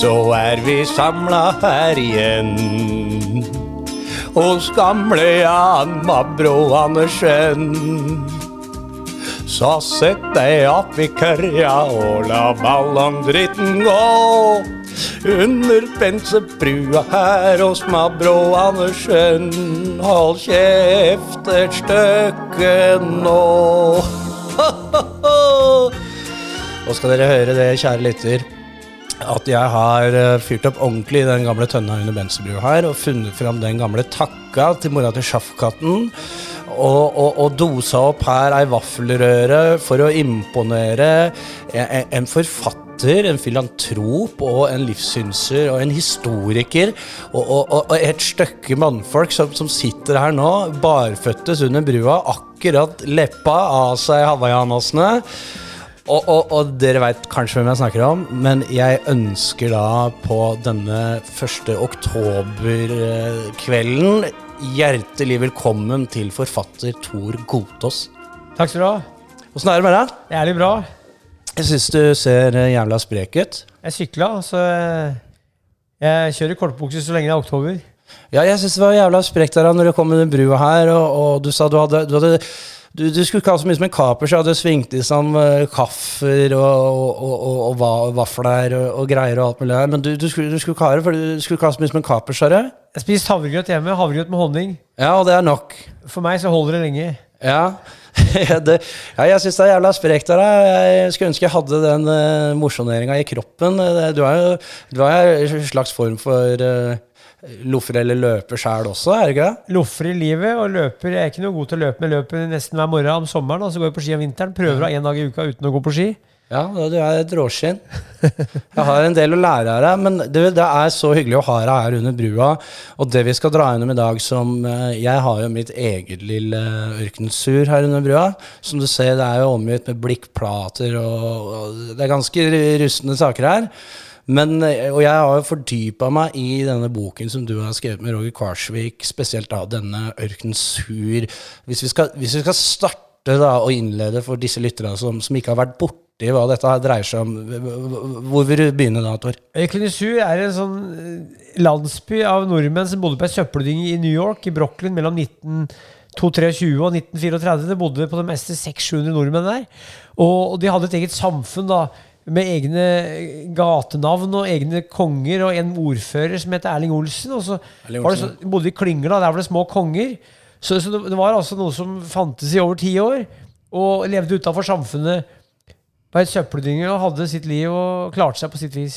så er vi samla her igjen. Hos gamle Jan Mabro Andersen. Så sett deg opp i kørja og la ballongdritten gå. Under pensebrua her hos Mabro Andersen. Hold kjeft et stykke nå. Nå skal dere høre det, kjære lytter, at jeg har eh, fyrt opp ordentlig i den gamle tønna under Bensebrua her, og funnet fram den gamle takka til mora til Sjafkatten. Og, og, og dosa opp her ei vaffelrøre for å imponere en, en forfatter, en filantrop og en livssynser og en historiker og, og, et stykke mannfolk som, som sitter her nå, barføttes under brua, akkurat leppa av seg hawaiianasene. Og, og, og dere veit kanskje hvem jeg snakker om, men jeg ønsker da på denne 1. oktober-kvelden hjertelig velkommen til forfatter Tor Gotaas. Takk skal du ha. Åssen er det med deg? Jævlig bra. Jeg syns du ser eh, jævla sprek ut. Jeg sykla, så eh, jeg kjører kortbukse så lenge det er oktober. Ja, jeg syns det var jævla sprekt der da når du kom med den brua her, og, og du sa du hadde, du hadde du, du, skulle ikke ha så mye som en kaper, så hadde svingt i uh, kaffer og, og, og, og va vafler og, greier og alt mulig der. Men du, du, skulle, du, skulle, ikke ha det, for du skulle ikke ha så mye som en kaper, sa du? Jeg spiste havregrøt hjemme. Havregrøt med honning. Ja, og det er nok. For meg så holder det lenge. Ja, det, ja jeg syns det er jævla sprekt av deg. Jeg skulle ønske jeg hadde den uh, mosjoneringa i kroppen. Du er jo du er en slags form for uh, loffer eller løper sjæl også, er det ikke det? Loffer i livet og løper. Jeg er ikke noe god til å løpe, men løper nesten hver morgen om sommeren. Og så går jeg på ski om vinteren. Prøver å ha én dag i uka uten å gå på ski. Ja, du er et råskinn. Jeg har en del å lære av deg, men det, det, er så hyggelig å ha deg her under brua. Og det vi skal dra gjennom i dag som eh, Jeg har jo mitt eget lille ørkensur her under brua. Som du ser, det er jo omgitt med blikkplater, og, og det er ganske rustne saker her. Men, og jeg har jo fordypa meg i denne boken som du har skrevet med Roger Karsvik, spesielt da denne Ørkensur. Hvis vi skal, hvis vi skal starte da og innlede for disse lytterne som, som ikke har vært borte hva dette dreier seg om. Hvor vil du begynne da, Tor? Øyklinisu er en sånn landsby av nordmenn som bodde på ei søppeldynge i New York, i Brooklyn, mellom 1923 og 1934. Det bodde på det meste 600-700 nordmenn der. Og de hadde et eget samfunn da, med egne gatenavn og egne konger og en ordfører som het Erling Olsen. Og så Olsen. var det så, bodde i klynger, da. Der var det små konger. Så, så det, det, var altså noe som fantes i over ti år, og levde utafor samfunnet Var et søppeldynge og hadde sitt liv og klarte seg på sitt vis.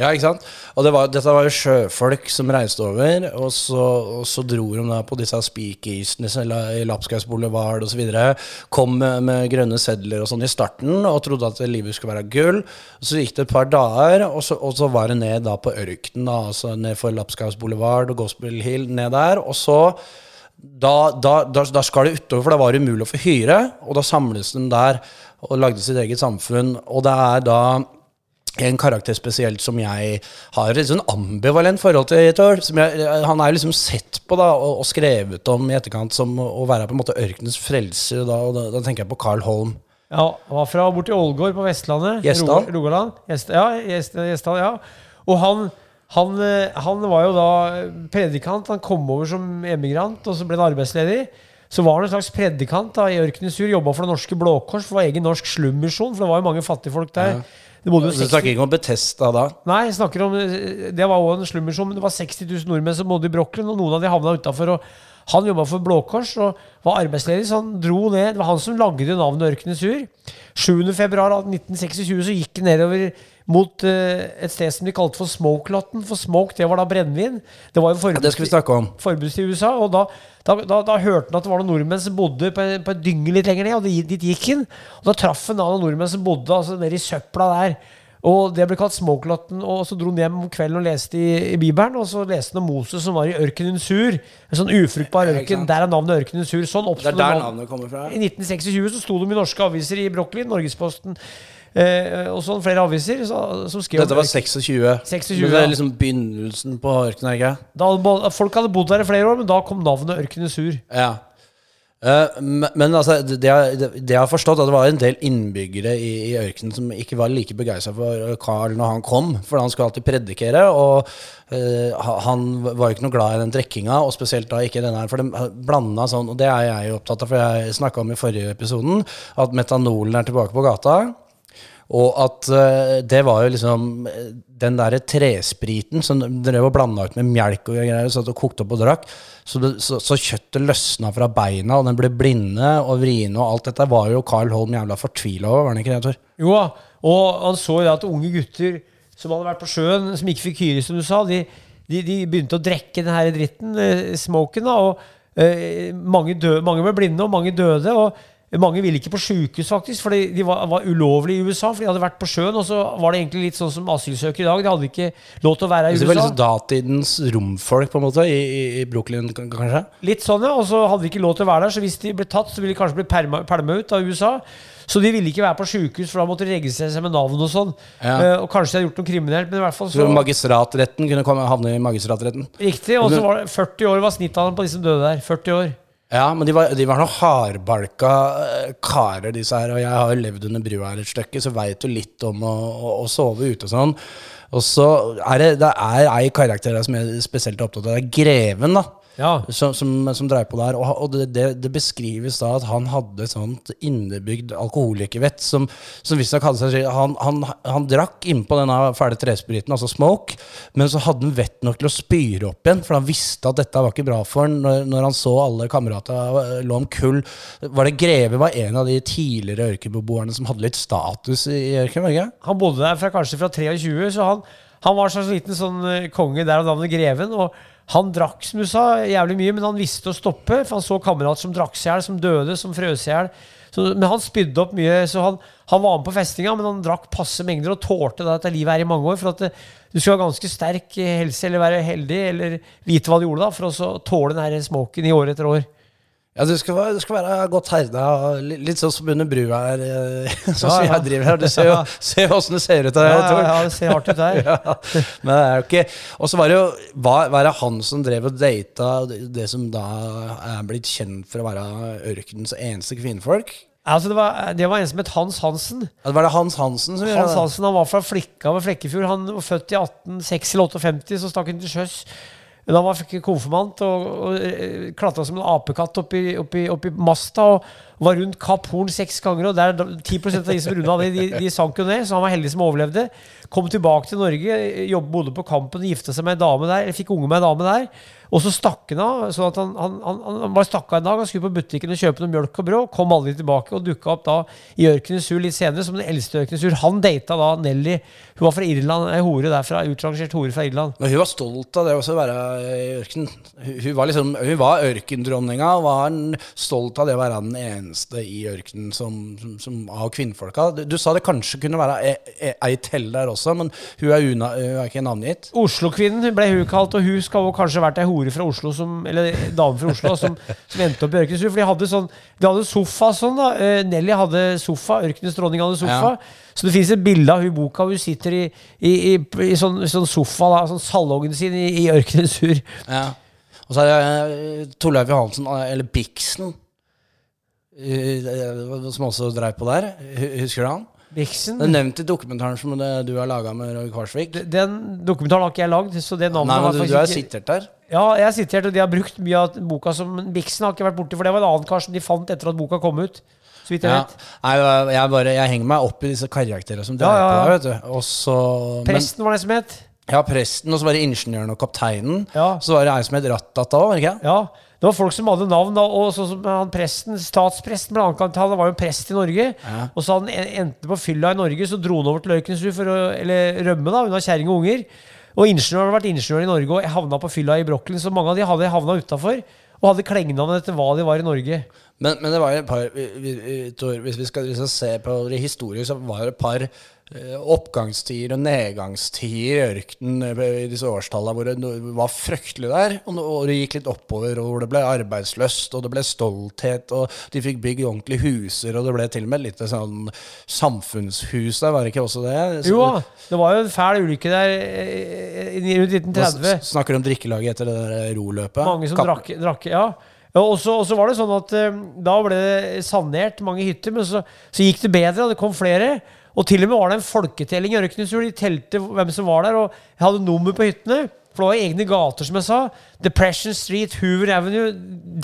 Ja, ikke sant? Og det var, dette var jo sjøfolk som reiste over, og så, og så dro de da på disse speakeasene i Lapskaus boulevard osv. Kom med, med, grønne sedler og sånn i starten og trodde at livet skulle være gull. Så gikk det et par dager, og så, og så var det ned da på ørkenen, da, altså ned for Lapskaus boulevard og Gospel Hill, ned der. Og så da, da, da, da skal det utover, for da var det umulig å få hyre, og da samles de der og lagde sitt eget samfunn. Og det er da en karakter spesielt som jeg har et sånn ambivalent forhold til. som jeg, han er liksom sett på da, og, og, skrevet om i etterkant som å være på en måte ørkenens frelser. Da, og da, da tenker jeg på Carl Holm. Ja, Han var fra borti Ålgård på Vestlandet. Gjesdal. Rogaland. ja, Gjesdal, ja. Og han, han, han, var jo da predikant. Han kom over som emigrant, og så ble han arbeidsledig. Så var han en slags predikant da, i Ørkenens Sur. Jobba for Det Norske Blå Kors, for det var egen norsk slummisjon. For det var jo mange fattigfolk der. Ja. Det du snakker ikke om Betesta da? Nei, jeg snakker om det var også en slummisjon. Det var 60 000 nordmenn som bodde i Brooklyn, og noen av de havna utafor. Han jobba for Blå Kors og var arbeidsledig, så han dro ned. Det var han som lagde navnet Ørkenes Sur. 7.2.1926 så gikk han nedover mot uh, et sted som de kalte for Smokelotten. For smoke, det var da brennevin. Det var jo forbud, ja, det skal vi snakke om. forbuds til USA. Og da, da, da, da, hørte han at det var noen nordmenn som bodde på, på et dynge litt lenger ned, og dit gikk han. Og da traff han noen nordmenn som bodde altså, nede i søpla der. Og Det ble kalt Smokelotten. Og så dro han hjem om kvelden og leste i, i Bibelen. Og så leste han om Moses som var i ørkenen sur. En sånn ufruktbar ørken. Der er navnet ørkenen sur. Sånn oppsto det. Er der navnet kommer fra? I 1926 så sto de i norske aviser i Brooklyn, Norgesposten. Eh, og sånn flere aviser så, som skrev Dette var 26. 26 men det er liksom begynnelsen på ørkenen, ikke da, Folk hadde bodd der i flere år, men da kom navnet Ørkenesur. Ja. Eh, men, men altså, det, det, jeg- det det jeg har forstått, at det var en del innbyggere i, i ørkenen som ikke var like begeistra for Carl når han kom, for han skulle alltid predikere. Og eh, han var jo ikke noe glad i den drikkinga, og spesielt da ikke den her. For de blanda sånn, og det er jeg opptatt av, for jeg snakka om i forrige episoden, at metanolen er tilbake på gata. Og at uh, det var jo liksom eh, den derre trespriten som drev og blanda ut med melk og greier, satt og kokte opp og drakk. Så, det, så, så kjøttet løsna fra beina, og den ble blinde og vriene, og alt dette var jo Carl Holm jævla fortvila over, var han ikke det, Tor? Jo da, og han så jo at unge gutter som hadde vært på sjøen, som ikke fikk hyre, som du sa, de, de, de begynte å drikke den her dritten, eh, smoken, da, og uh, mange, døde, mange ble blinde, og mange døde. og mange ville ikke på sjukehus, faktisk, fordi de var, var ulovlige i USA. For de hadde vært på sjøen, og så var det egentlig litt sånn som asylsøkere i dag. De hadde ikke lov til å være i Så det var litt liksom datidens romfolk, på en måte, i, i, Brooklyn, kanskje? Litt sånn, ja. Og så hadde de ikke lov til å være der, så hvis de ble tatt, så ville de kanskje bli perma ut av USA. Så de ville ikke være på sjukehus, for da måtte de registrere seg med navn og sånn. Ja. Uh, og kanskje de hadde gjort noe kriminelt, men i hvert fall Så så magistratretten kunne komme, havne i magistratretten. Riktig. Og så var det 40 år var snittalderen på de som døde der. 40 år. Ja, men de var, de var noen hardbalka eh, karer, disse her. Og jeg har jo levd under brua her et stykke, så veit jo litt om å, å, å sove ute og sånn. Og så er det, det ei karakter som jeg er spesielt opptatt av. Det er greven, da. Ja. Som, som, som dreier på der. Og, og det, det, det beskrives da at han hadde et sånt innebygd alkoholikervett som, som visstnok hadde seg han, han, han drakk innpå denne fæle trespriten, altså smoke, men så hadde han vett nok til å spyre opp igjen, for han visste at dette var ikke bra for han når, når han så alle kameratene lå om kull. Var det Greve var en av de tidligere ørkenbeboerne som hadde litt status i ørkenen? Han bodde der fra, kanskje fra 23, så han, han var en slags liten sånn eh, konge der av navnet Greven. og han drakk som du sa, jævlig mye, men han visste å stoppe. For han så kamerater som drakk seg i hjel, som døde, som frøs i hjel. Men han spydde opp mye, så han, han var med på festinga, men han drakk passe mengder og tålte dette livet her i mange år. For at det, du skal ha ganske sterk eh, helse eller være heldig eller vite hva du gjorde da, for å tåle den her smoken i år etter år. Ja, du skal, du skal være godt herda. Litt sånn som under brua her, eh, sånn som Ja, ja. jeg driver her. Du ser jo se åssen det ser ut her. Ja, ja, det ser hardt ut. Ja, men det er jo ikke Og så var det jo var, er det han som drev og data det, det som da er blitt kjent for å være ørkenens eneste kvinnfolk? Altså, det, var, det var en som het Hans Hansen. Ja, det Var det Hans Hansen som gjorde Hans? Hansen han var fra Flikka ved Flekkefjord. Han var født i 1860 eller 58, så stakk han til sjøs. Da var jeg konfirmant og, og klatra som en apekatt oppi, opp i, masta. Og var rundt Kapp Horn seks ganger. Og der, 10% av de som runda det, de, de sank jo ned. Så han var heldig som overlevde. Kom tilbake til Norge, jobb, bodde på Kampen, gifta seg med ei dame der. Eller fikk unge med ei dame der. Og så stakk han av. sånn at han, han, han, han bare stakk av en dag. Han skulle på butikken og kjøpe noe mjølk og brød. Kom aldri tilbake og dukka opp da i Ørkenens Sur litt senere som den eldste Ørkenens Sur. Han data da Nelly. Hun var fra Irland, ei hore derfra. Utrangert hore fra Irland. Men hun var stolt av det også, å være i ørkenen. Hun, var liksom Hun var ørkendronninga og var stolt av det å være den eneste i ørkenen som, som, som av kvinnfolka. Du, du sa det kanskje kunne være ei, ei til der også, men hun er, una, hun er ikke navngitt. Oslo-kvinnen ble hun kalt, og hun skal også kanskje vært ei hore fra Oslo, som, eller dame fra Oslo, som, som endte opp i Ørkenens Sur. For de hadde sånn De hadde sofa sånn, da. Eh, Nelly hadde sofa, Ørkenens dronning hadde sofa. Så det fins et bilde av hun boka. Hun sitter i, i, i, i sånn, sånn sofa, da, sånn salongen sin i, i Ørkenens Sur. Ja. Og så er det eh, Torleif Johansen, eller Bixen, eh, som også dreiv på der. Husker du han? Bixen. Det er nevnt i dokumentaren som du har laga med Roy Kvarsvik. Den dokumentaren har ikke jeg lagd, så det navnet Nei, men du, du har ikke- sitert der. Ja, jeg har sitert, og de har brukt mye av boka som Bixen har ikke vært borti, for det var en annen kar som de fant etter at boka kom ut. Så vidt jeg Ja. vet. Nei, jeg, bare, jeg henger meg opp i disse karakterene som dreier Ja, ja, ja. på der, vet du. Også, presten men- var det som het. Ja, presten, og så var det ingeniøren og kapteinen. Ja. Så var det ei som het Rattata òg, var det ikke? Ja, det var folk som hadde navn, da, og sånn som han presten, statspresten blant annet, han var jo prest i Norge. Ja. Og så han en- endte på fylla i Norge, så dro han over til Løkensrud for å eller rømme da, unna kjerring og unger. Og ingeniør hadde vært ingeniør i Norge og havna på fylla i Brooklyn, så mange av de hadde havna utafor. Og hadde klengenavn etter hva de var i Norge. Men, men det var et par Hvis vi skal liksom se på det historisk, så var det et par oppgangstider og nedgangstider i ørkenen eh, i disse årstallene hvor det var fryktelig der. Og, det gikk litt oppover, og hvor det ble arbeidsløst, og det ble stolthet, og de fikk bygge ordentlige huser, og det ble til og med litt sånn samfunnshus der, var det ikke også det? Så- Jo det var jo en fæl ulykke der eh, i rundt 1930. snakker du om drikkelaget etter det der roløpet? Mange som Kapp- drakk, drakk Ja. Og så og så var det sånn at eh, da ble det sanert mange hytter, men så, så gikk det bedre, og det kom flere. Og til og med var det en folketelling i Ørkenesfjord. De telte hvem som var der, og jeg hadde nummer på hyttene. For det var egne gater, som jeg sa. Depression Street, Hoover Avenue,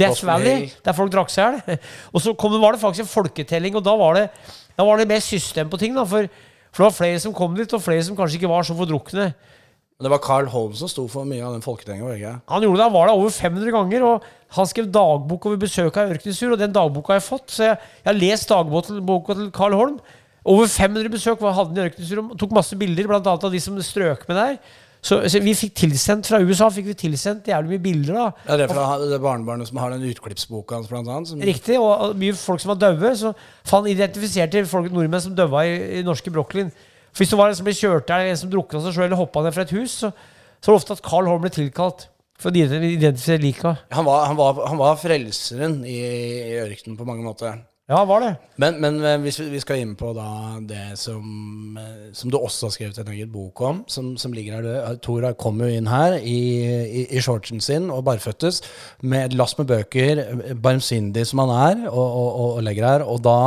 Death Valley, Hill. der folk drakk seg i hjel. Og så kom det, var det faktisk en folketelling, og da var det, da var det mer system på ting. da, for, for det var flere som kom dit, og flere som kanskje ikke var så fordrukne. Det var Carl Holm som sto for mye av den folketellinga? Han gjorde det, han var der over 500 ganger, og han skrev dagbok over besøket av Ørkenesfjord, og den dagboka har jeg fått, så jeg, jeg har lest dagboka til Carl Holm. Over 500 besøk var hadde han i og tok masse bilder, annet av de som strøk med der. Så, så vi fikk tilsendt fra USA fikk vi tilsendt jævlig mye bilder. da. Ja, det er fra det barnebarnet som har den utklippsboka hans, blant annet. Som, Riktig, og mye folk som var døve. Så han identifiserte folk, nordmenn som døva i, i norske Brooklyn. For Hvis det var en som ble kjørt der, eller en som drukna seg sjøl eller hoppa ned fra et hus, så, så var det ofte at Carl Holm ble tilkalt for å identifisere lika. han, var, han, var, han var frelseren i, i ørkenen på mange måter. Ja, var det. Men, men eh, hvis vi, vi skal inn på det som, eh, som du også har skrevet en egen bok om, som, som ligger her. Det- Tor kom jo inn her i, i, i shortsen sin og barføttes med et lass med bøker, eh, barmsindig som han er, og, og, og, og legger her. Og da,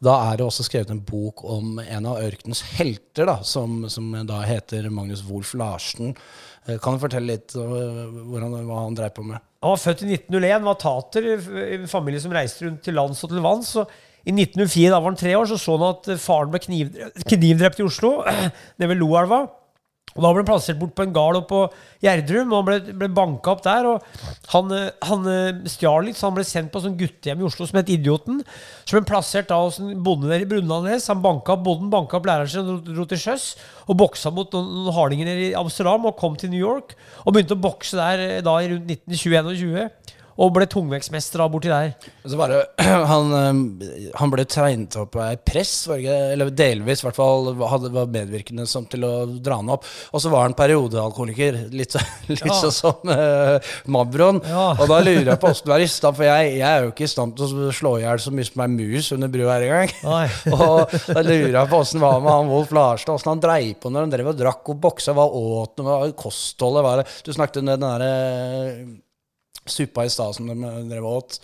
da er det også skrevet en bok om en av ørkenens helter, da, som, som da heter Magnus Wolff Larsen. Eh, Kan du fortelle litt om hva han dreiv på med? Han var født i 1901, var tater, en familie som reiste rundt til lands og til vanns. Og I 1904, da var han tre år, så så han at faren ble knivdrept i Oslo, nede ved Loelva. Og Da ble han plassert bort på en gard på Gjerdrum, og han ble, ble banka opp der. og Han, eh, han eh, stjal litt, så han ble sendt på sånn guttehjem i Oslo som het Idioten. Så ble plassert da hos en bonde der i Brunlandnes. Han banka opp bonden, banka opp læreren sin, dro, dro til sjøs og boksa mot noen, noen hardinger i Amsterdam og kom til New York. Og begynte å bokse der eh, da rundt 1921. Og ble tungvektsmester borti der. Det, han, eh, han ble tegnet opp av press, eller delvis i hvert fall, var medvirkende som til å dra han opp. Og så var han periodealkoholiker, litt, litt Ja. sånn som uh, Mabron. Ja. Og da lurer jeg på åssen du er i stand, for jeg, jeg er jo ikke i stand til å slå i hjel så mye som ei mus under brua her engang. Og da lurer jeg på åssen var med han Wolf Larsen, åssen han dreiv på når han drev og drakk og boksa, hva åt han, kostholdet var. det? Du snakket om den derre suppa i stad som de drev og åt,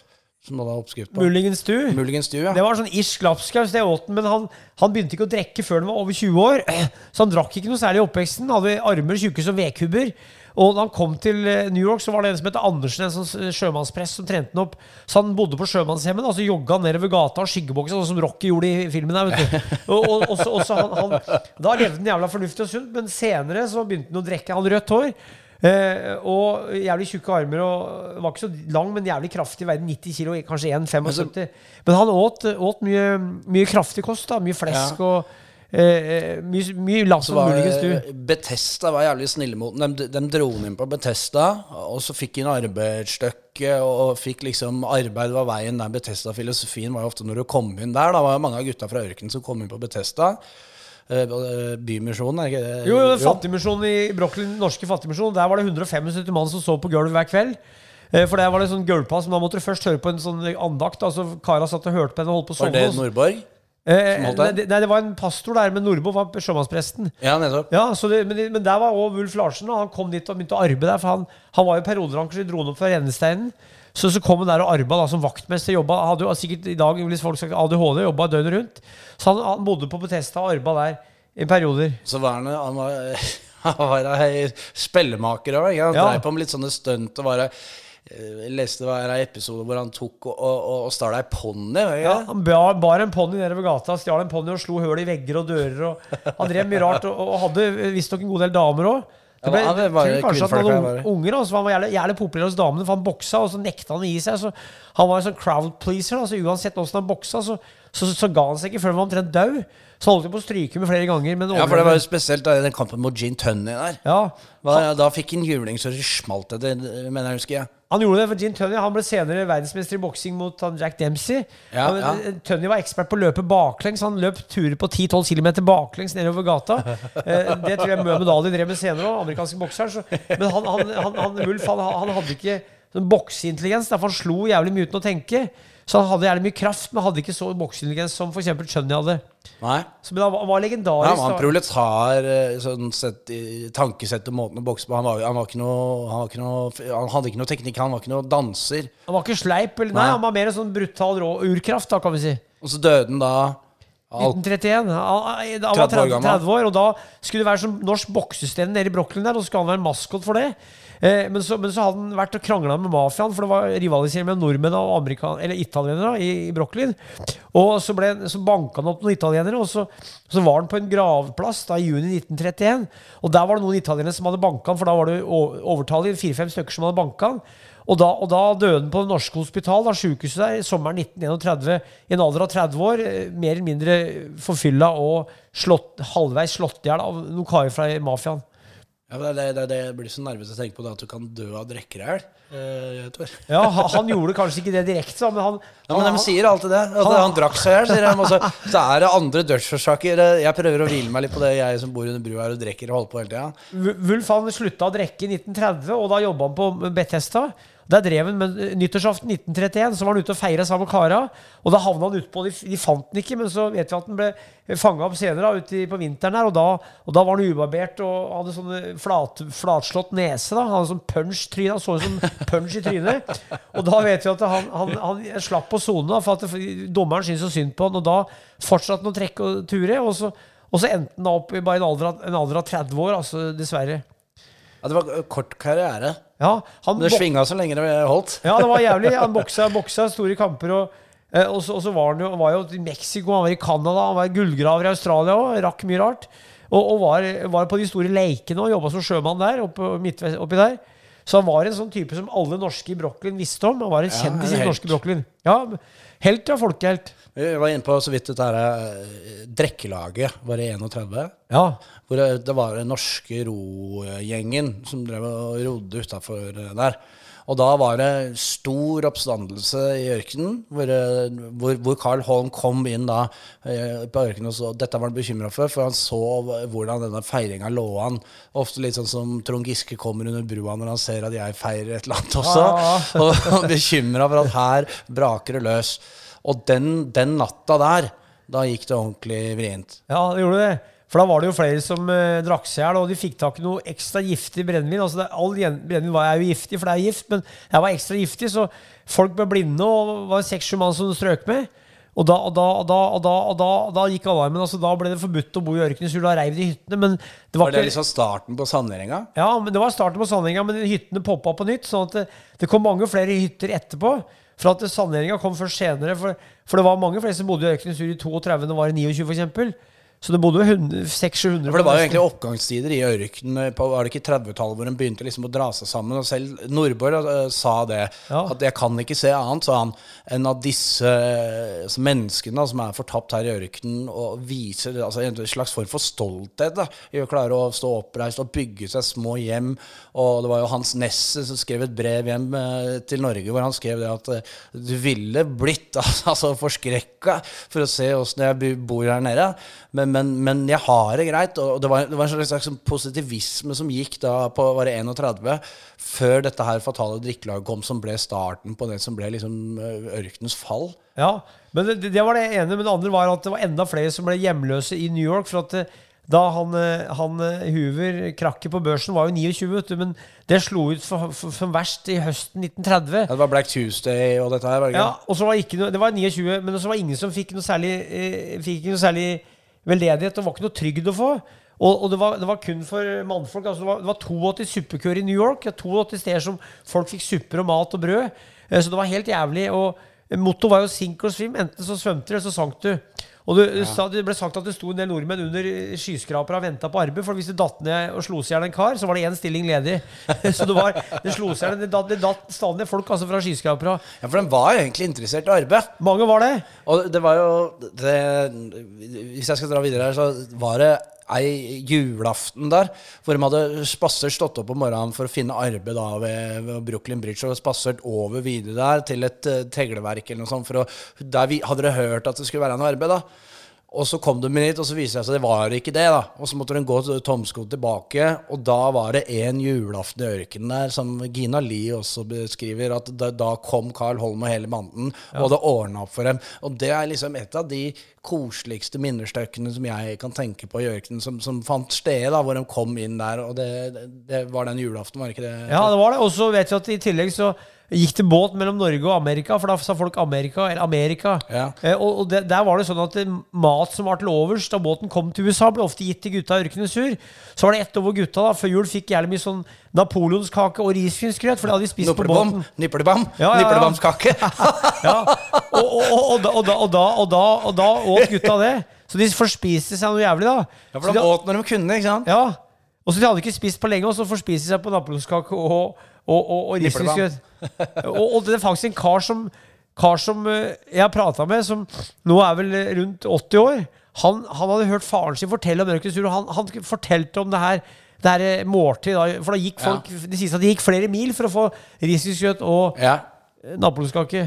som hadde oppskrift på. Muligens du. Muligens du, ja. Det var sånn irsk lapskaus, det åt han, men han, han begynte ikke å drikke før han var over 20 år. Så han drakk ikke noe særlig i oppveksten. Hadde armer tjukke som vedkubber. Og da han kom til eh, New York, så var det en som het Andersen, en sånn sjømannsprest, som trente han opp. Så han bodde på sjømannshjemmet, og så jogga han nedover gata og skyggeboksa, sånn som Rocky gjorde i filmen du. Og, og, og så, og så han, han, da levde han jævla fornuftig og sunt, men senere så begynte han å drikke. Han hadde rødt hår. Eh, og jævlig tjukke armer og var ikke så lang, men jævlig kraftig. Veide 90 kilo, kanskje 1,75. Men han åt, åt mye, mye kraftig kost. da Mye flesk Ja. og eh, mye, mye Så og var muligens du. Betesta var jævlig snille mot dem. De, de dro inn på Betesta, og så fikk han arbeidsstykke, og fikk liksom arbeid var veien der. Betesta-filosofien var jo ofte når du kom inn der. Da var det mange av gutta fra ørkenen som kom inn på Betesta. Eh, Bymisjonen, er ikke det? Jo, jo, Fattigmisjonen i Brooklyn, norske fattigmisjonen. der var det 175 mann som så på gulvet hver kveld. Eh, For der var det sånn gulvpass, men da måtte du først høre på en sånn andakt. Altså Kara satt og hørte på henne og holdt på å Var det. Nordborg? Eh, nei, det- nei, det var en pastor der, men Nordmo var sjømannspresten. Ja, nettopp. Ja, så det, men, men der var også Wulf Larsen, og han kom dit og begynte å arbeide der. For han, han var jo perioderanker, så de dro han opp fra rennesteinen. Så, så kom han der og arba da, som vaktmester. Jobba, hadde jo sikkert i dag hvis folk sagt ADHD, jobba døgnet rundt. Så han, han bodde på Betesta og arba der i perioder. Så var han, han var, han var ei spellemaker òg. Han Ja. dreiv på med litt sånne stunt. og bare Jeg leste det var ei episode hvor han tok og, og, og stjal ei ponni. var Ja, han bar, bar en ponni nedover gata, stjal en ponni og slo hull i vegger og dører. Og han drev mye rart, og, og hadde visstnok en god del damer òg. Ja, hva- han var tror kanskje at han hadde var det? un- unger, altså, han var jævlig, jævlig populær hos damene. For han boksa, og så nekta han å gi seg. Så han var en sånn crowd pleaser. Altså, uansett åssen han boksa, så, så, så ga han seg ikke før han var omtrent død. Så holdt han på å stryke med flere ganger. Men Ja, for det var jo spesielt da, den kampen mot Gene Tunney der. ja, Da, da fikk han juling så det smalt det mener jeg husker jeg. Han gjorde det for Gene Tunney. Han ble senere verdensmester i boksing mot han Jack Dempsey. Ja, Han- ja. Tunney var ekspert på å løpe baklengs. Han løp turer på 10-12 km baklengs nedover gata. Eh, det tror jeg Muhammed Ali drev med senere òg, amerikanske bokseren. Men han, han, han, han, Wulf han, han hadde ikke sånn bokseintelligens, derfor han slo jævlig mye uten å tenke. Så han hadde gjerne mye kraft, men hadde ikke så bokseintelligens som f.eks. Chunny hadde. Nei. Så, men han var, var Ja, legendarisk. han var en proletar eh, sånn sett i tankesett og måten å bokse på. Han, var, han, var ikke noe, han, var ikke noe, han hadde ikke noe teknikk, han var ikke noe danser. Han var ikke sleip, eller, nei, Nei. han var mer en sånn brutal rå urkraft, da, kan vi si. Og så døde han da av 1931. Han, var 30 år var 30, gammel. 30 år, og da skulle det være som norsk boksestevne nede i Brooklyn der, og så skulle han være maskot for det. Eh, men, så, men så hadde han vært og krangla med mafiaen, for det var rivalisering mellom nordmenn og eller italienere i, i Brooklyn. Og så, ble, så banka han opp noen italienere, og så, så var han på en gravplass da, i juni 1931. Og der var det noen italienere som hadde banka han, for da var det o- overtallig fire-fem stykker som hadde banka han. Og da, og da døde han på Det norske hospital, da, sykehuset der, sommeren 1931, i en alder av 30 år. eh, Mer eller mindre forfylla og slått, halvveis slått i hjel av noen karer fra mafiaen. Ja, det, det, det, blir så nervøs å tenke på det, at du kan dø av drikkehjel. Eh, Tor. Ja, han, han gjorde kanskje ikke det direkte, men han, Ja, men han, de sier alltid det. At han- han, drakk seg i hjel, sier de. Og så, er det andre dødsårsaker. Jeg prøver å hvile meg litt på det, jeg som bor under brua her og drikker og holder på hele tida. Wulf han slutta å drikke i 1930, og da jobba han på Bethesda. Der drev han med nyttårsaften 1931, så var han ute og feira sammen med kara. Og da havna han utpå, de, de fant han ikke, men så vet vi at han ble fanga opp senere, ute på vinteren her, og da, og da var han ubarbert og hadde sånn flat, flatslått nese. da, Han hadde sånn punch-tryne, han så ut som punch i trynet. Og da vet vi at han, han, han slapp på sone, da, for at det, dommeren syntes så synd på han, og da fortsatte han å trekke og ture, og så, og så endte han opp i bare en alder, en alder av 30 år, altså dessverre. Ja, det var kort karriere. Ja, han Men det svinga så lenge det holdt. ja, det var jævlig. Han boksa, boksa store kamper. Og, eh, og, så, og så var han jo, var jo i Mexico, han var i Canada, han var gullgraver i Australia òg. Rakk mye rart. Og, og var, var på de store leikene og jobba som sjømann der. Oppe, oppi der. Så han var en sånn type som alle norske i Brooklyn visste om. Han var en kjendis ja, i norske Brooklyn. Ja, Helt, ja. Folkehelt. Vi var inne på så vidt dette her eh, drikkelaget var i 31. Ja. Hvor det var den norske rogjengen som drev og rodde utafor der. Og da var det stor oppstandelse i ørkenen, hvor, eh, hvor, hvor Carl Holm kom inn da eh, på ørkenen og så Dette var han bekymra for, for han så hvordan denne feiringa lå an. Ofte litt sånn som Trond Giske kommer under brua når han ser at jeg feirer et eller annet også. Ja, Og bekymra for at her braker det løs. Og den, den natta der, da gikk det ordentlig vrient. Ja, det gjorde det. For da var det jo flere som uh, drakk seg i hjel, og de fikk tak i noe ekstra giftig brennevin. Altså det, all brennevin var er jo giftig, for det er gift, men det var ekstra giftig, så folk ble blinde, og det var seks-sju mann som strøk med. Og da, og da, og da, og da, og da, gikk alarmen. Altså, da ble det forbudt å bo i ørkenen, så da reiv de hyttene. Men det var, Var det ikke liksom starten på sanderinga? ja, men det var starten på sanderinga, men hyttene poppa på nytt. sånn at det, det kom mange flere hytter etterpå. For at sanderinga kom først senere. For, for det var mange flere som bodde i ørkenen i 32 og var i 29, f.eks. Så det bodde jo 600-700 For det var jo egentlig oppgangstider i ørkenen på var det ikke 30-tallet hvor en begynte liksom å dra seg sammen. Og selv Nordborg uh, sa det. Ja. At jeg kan ikke se annet, sa han, enn at disse uh, menneskene da, som er fortapt her i ørkenen, og viser altså, en slags form for stolthet da, i å klare å stå oppreist og bygge seg små hjem. Og det var jo Hans Nesse som skrev et brev hjem uh, til Norge hvor han skrev det at du ville blitt altså, forskrekka for å se åssen jeg bor her nede. Men, men, men jeg har det greit. Og det var, det var en slags positivisme som gikk da på var det 31, før dette her fatale drikkelaget kom, som ble starten på det som ble liksom eh, ørkenens fall. Ja, men det, det var det ene. Men det andre var at det var enda flere som ble hjemløse i New York. For at eh, da han, eh, han Hoover krakket på børsen, var jo 29, vet du, men det slo ut for, for, for verst i høsten 1930. Ja, det var Black Tuesday og dette her. det Ja, og så var ikke noe, Det var 29, men så var ingen som fikk noe særlig, fikk noe særlig veldedighet. Det var ikke noe trygd å få. Og, og det, var, det var kun for mannfolk. Altså det, var, det var 82 suppekøer i New York. 82 steder som folk fikk supper og mat og brød. Eh, Så det var helt jævlig. Og mottoet var jo 'sink or swim'. Enten så svømte du, eller så sank du. Og det, sa- det ble sagt at det sto en del nordmenn under skyskrapere og venta på arbeid. For hvis det datt ned og slo seg i hjel en kar, så var det én stilling ledig. Så det var, det slo seg hjel- det datt, det datt stadig ned folk altså fra skyskrapere. Ja, For den var egentlig interessert i arbeid. Mange var det. Og det var jo det, Hvis jeg skal dra videre her, så var det ei julaften der hvor de hadde spassert stått opp om morgenen for å finne arbeid da ved, ved Brooklyn Bridge og spassert over videre der til et uh, tegleverk eller noe sånt. For å, der vi, hadde dere hørt at det skulle være noe arbeid, da? Og så kom de hit, og så viste det seg at det var ikke det. da Og så måtte de gå tomsko tilbake, og da var det en julaften i ørkenen der, som Gina Lie også beskriver, at da, da kom Carl Holm og hele banden, og det ordna opp for dem. Og det er liksom et av de koseligste minnestykkene som jeg kan tenke på i ørkenen, som, som fant sted, da, hvor de kom inn der. Og det, det, det var den julaften, var det ikke det? Ja, det var det. Og så vet vi at i tillegg så gikk det båt mellom Norge og Amerika, for da sa folk Amerika eller Amerika. Ja. Eh, og og det, der var det sånn at mat som var til overs da båten kom til USA, ble ofte gitt til gutta i Ørkenes Sur. Så var det ett over gutta da, før jul fikk jævlig mye sånn napoleonskake og risgrynsgrøt, for det hadde de spist på båten. nippelbam, Ja, ja, nippelbamskake. Ja. Og, og, og, da, og, da, og, da, og, da, og da åt gutta det. Så de forspiste seg noe jævlig, da. Ja, for de åt når de kunne, ikke sant? ja. Og så de hadde ikke spist på lenge, og så forspiste de seg på napoleonskake og, og, og, og risgrynsgrøt. og, og det er faktisk en kar som, kar som eh, jeg har prata med, som nå er vel eh, rundt 80 år. Han, han hadde hørt faren sin fortelle om Mørkets Sur, og han, han fortalte om det her. Det her eh, måltid, da, for da gikk folk Det sies at de gikk flere mil for å få risgrynsgrøt og Ja. napoleonskake.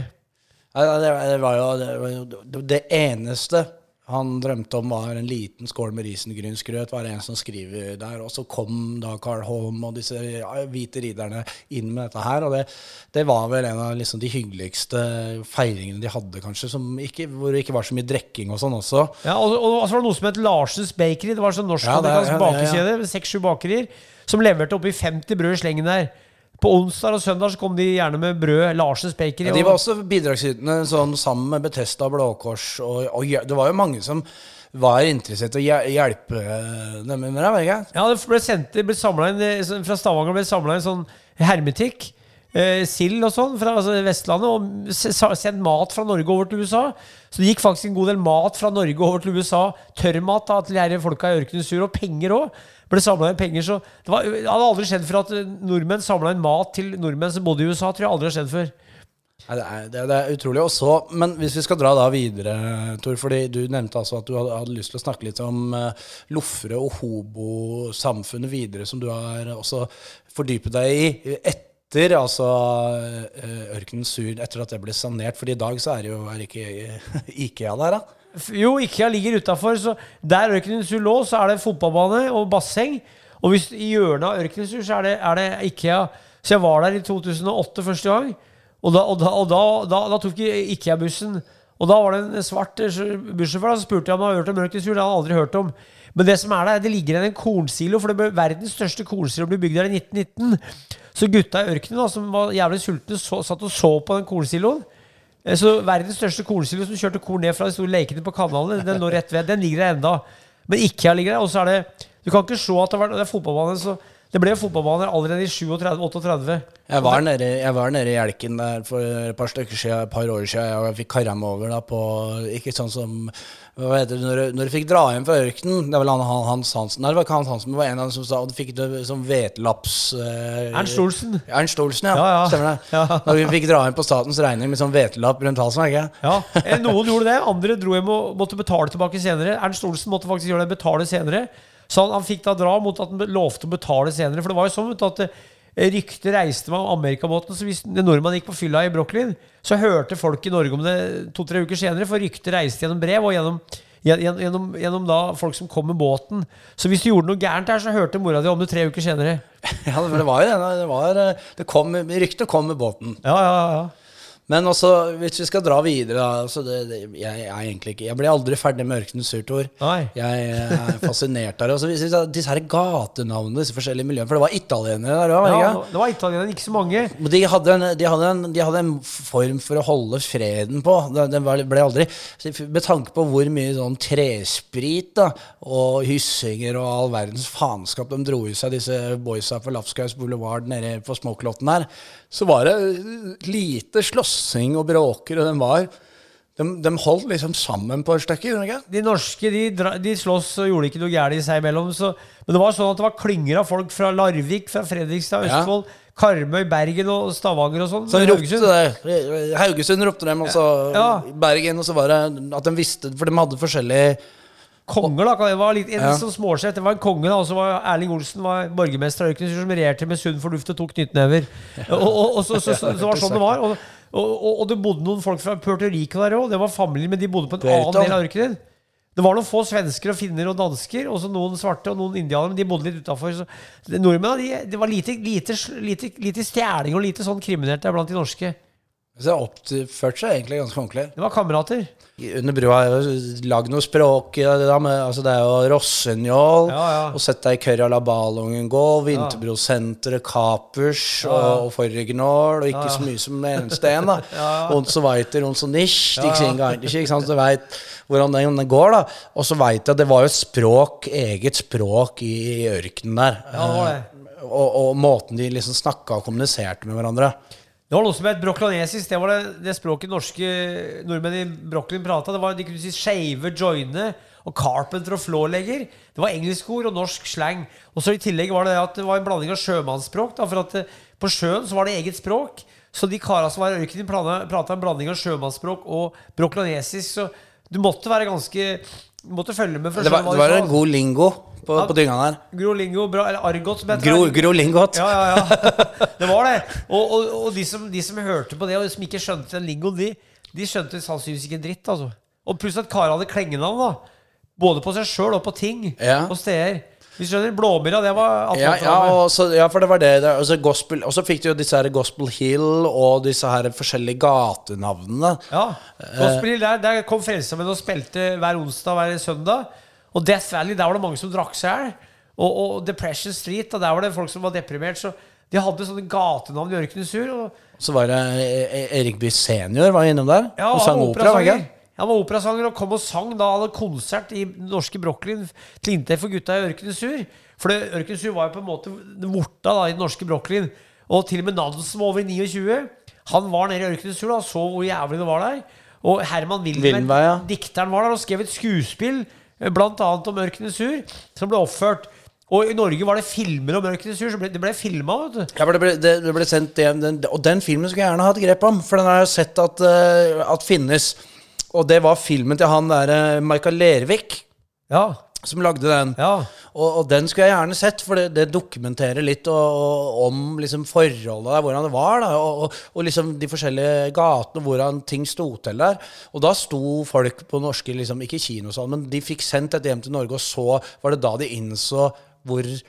Ja, Det, det, var jo det- det eneste han drømte om, var en liten skål med risengrynsgrøt, var det en som skriver der. Og så kom da Carl Holm og disse hvite ridderne inn med dette her. Og det, det var vel en av liksom de hyggeligste feiringene de hadde, kanskje, som ikke, hvor det ikke var så mye drikking og sånn også. Ja, og, og så var det noe som het Larsens Bakery. Det var sånn norsk-amerikansk Ja, det ja. bakekjede seks-sju bakerier som leverte oppi 50 brød i slengen der. På onsdag og søndag så kom de gjerne med brød. Larsens Bakery. Ja, de var også bidragsytende sånn, sammen med Betesta og Blå Kors. Og, og det var jo mange som var interessert i å hjelpe dem med det? Ja, det ble sendt det ble inn, eh, Fra Stavanger ble samla inn sånn hermetikk. Eh, sild og sånn fra altså, Vestlandet. Og sendt mat fra Norge over til USA. Så det gikk faktisk en god del mat fra Norge over til USA. Tørrmat da, til her folka i ørkenen Sur, og penger òg. Ble samla inn penger, så det, var, det hadde aldri skjedd før at eh, nordmenn samla inn mat til nordmenn som bodde i USA. Tror jeg aldri har skjedd før. Nei, det, er, det, er- det er utrolig. Også, men hvis vi skal dra da videre, Tor, fordi du nevnte altså at du hadde, hadde lyst til å snakke litt om uh, Lofre og hobosamfunnet videre, som du har også fordypet deg i etter altså uh, Ørkenens Sur, etter at det ble sanert. For i dag så er det jo er ikke Ikea der, da. Jo, Ikea ligger utafor, så der Ørkenes Sur lå, så er det fotballbane og basseng. Og hvis i hjørnet av Ørkenes Sur, så er det, er det Ikea. Så jeg var der i 2008 første gang, og da, og da, og da, da, da tok Ikea-bussen. Og da var det en svart eh, bussjåfør, som spurte jeg om han hadde hørt om Ørkenes Sur. Det hadde han aldri hørt om. Men det som er der, det ligger igjen en kornsilo, for det ble verdens største kornsilo ble bygd der i 1919. Så gutta i ørkenen, da, som var jævlig sultne, så, satt og så på den kornsiloen. Eh, Så verdens største kornsilo som kjørte korn ned fra de store lekene på kanalen, den lå rett ved. Den ligger der enda. Men Ikea ligger der. Og så er det Du kan ikke se at det, var, det er fotballbane. Så det ble fotballbaner allerede i 37-38. Jeg var, nede, jeg var nede i Hjelken der for et par siden, et par år siden, og jeg fikk kara meg over da på Ikke sånn som hva heter det, når, når du fikk dra hjem fra ørkenen Det var vel han, han, Hans Hansen Nei, det var ikke Hans Hansen, men det var en av dem som sa Og du fikk det som hvetelaps eh, Ernst Olsen. Ernst Olsen, ja. Ja, ja. Stemmer det. Ja. Når vi fikk dra hjem på statens regning med sånn hvetelapp rundt halsen, ikke? Ja, eh, Noen gjorde det, andre dro hjem og måtte betale tilbake senere. Ernst Olsen måtte faktisk gjøre det, betale senere. Så han, han fikk da dra mot at han lovte å betale senere. For det var jo sånn at eh, ryktet reiste med Amerikabåten. Så hvis en nordmann gikk på fylla i Brooklyn, så hørte folk i Norge om det to-tre uker senere. For ryktet reiste gjennom brev og gjennom, gjennom, gjennom, gjennom da folk som kom med båten. Så hvis du gjorde noe gærent her, så hørte mora di om det tre uker senere. Ja, for det var jo det. Det, var, eh, det kom, ryktet kom med båten. Ja, ja, ja. Men også, hvis vi skal dra videre altså det, det, jeg, jeg, er egentlig ikke, jeg blir aldri ferdig med Ørkenens surtor. Jeg er fascinert av det. Og så hvis vi tar disse her gatenavnene, disse forskjellige miljøene. For det var italienere der òg, ja. Det var italienere, ikke så mange. De hadde, en, de, hadde en, de hadde en form for å holde freden på. Den ble aldri Med tanke på hvor mye sånn tresprit da, og hyssinger og all verdens faenskap de dro i seg, disse boysa på Lafskaus Boulevard nede på Småklotten her, så var det lite slåssing og bråker, og de var de, de holdt liksom sammen på et stykke, ikke? De norske de, de slåss og gjorde ikke noe gærent i seg imellom. Så, men det var sånn at det var klynger av folk fra Larvik, fra Fredrikstad, Ja. Østfold, Karmøy, Bergen og Stavanger og sånn. Så Haugesund. ropte det. Haugesund ropte dem, og så Ja. Bergen, og så var det at de visste For de hadde forskjellige Konger, da. Det var litt, en Ja. sånn småsett. Det var en konge, da. Og så var Erling Olsen var borgermester av Ørkenes som regjerte med sunn fornuft og tok knyttnever. Og, og, og så, så, så, var sånn det var. Og, og, det bodde noen folk fra Puerto Rico der òg. Det var familier, men de bodde på en annen del av ørkenen. Det var noen få svensker og finner og dansker, og så noen svarte og noen indianere, men de bodde litt utafor. Nordmennene de, det var lite, lite, lite, lite stjeling og lite sånn kriminelt der blant de norske. Så det oppførte seg egentlig ganske ordentlig. Det var kamerater. Under brua jeg jo lagd noe språk i det. med, altså det er jo Rossenjål, Ja, ja. og Sett deg i køra la ballongen gå, Vinterbrosenteret, Kapers og, og Forregnål, og ikke så mye som eneste en. da. Und Onso weiter, nicht, ikke sin gang, ikke sant? Så du veit hvordan den, den går, da. Og så veit jeg at det var jo språk, eget språk i, i ørkenen der. Ja, det var det. Eh, Og, og måten de liksom snakka og kommuniserte med hverandre. Det var noe som het broklanesisk. Det var det, det språket norske nordmenn i Brooklyn prata. De kunne si skeive, joine og carpenter og flålegger. Det var engelskord og norsk slang. Og så i tillegg var det at det var en blanding av sjømannsspråk. Da, for at eh, på sjøen så var det eget språk. Så de kara som var i ørkenen, prata en blanding av sjømannsspråk og broklanesisk. Så du måtte være ganske måtte følge med. for å Det var, skjønne hva det var de sa. en god lingo på, Ja. på dynga der. Grolingo, bra, eller argot, som heter Gro, gro lingot. Ja, ja, ja. Det var det. Og, og, og de, som, de som hørte på det, og som ikke skjønte den lingoen, de, de skjønte sannsynligvis ikke en dritt. altså. Og pluss at kara hadde klengenavn, da. Både på seg sjøl og på ting Ja. og steder. Vi skjønner, Blåmyra, det var Ja, ja, Atlanterhavet. og så, ja, for det var det. og så fikk du jo disse her Gospel Hill og disse her forskjellige gatenavnene. Ja. Gospel Hill, der, der kom Frelsesarmeen og spilte hver onsdag hver søndag. Og Death Valley, der var det mange som drakk seg i. Og, og Depression Street, der var det folk som var deprimert. Så de hadde sånne gatenavn i Ørkenen Sur. Og, Så var det E- E- Erik Bye senior var innom der Ja, og sang opera. opera. Han var operasanger og kom og sang da hadde konsert i norske Brochlin til inntekt for gutta i Ørkenens Sur. For det- Sur var jo på en måte vorta da i den norske Brochlin. Og til og med Nansen var over 29. Han var nede i Ørkenens Sur da, så hvor jævlig det var der. Og Herman Wilhelm, ja. dikteren, var der og skrev et skuespill, eh, blant annet om Ørkenens Sur, som ble oppført. Og i Norge var det filmer om Ørkenens Sur, så ble, det ble filma. Ja, det ble, det, det ble sendt hjem, den, og den filmen skulle jeg gjerne hatt grep om, for den har jeg sett at, uh, at finnes. Og det var filmen til han der Michael Lervik Ja. som lagde den. ja. Og, og den skulle jeg gjerne sett, for det, det dokumenterer litt og, og, om liksom forholdet der, hvordan det var. da, Og, liksom de forskjellige gatene, hvordan ting sto til der. Og da sto folk på norske, liksom, ikke kinosal, men de fikk sendt dette hjem til Norge, og så var det da de innså hvor eh,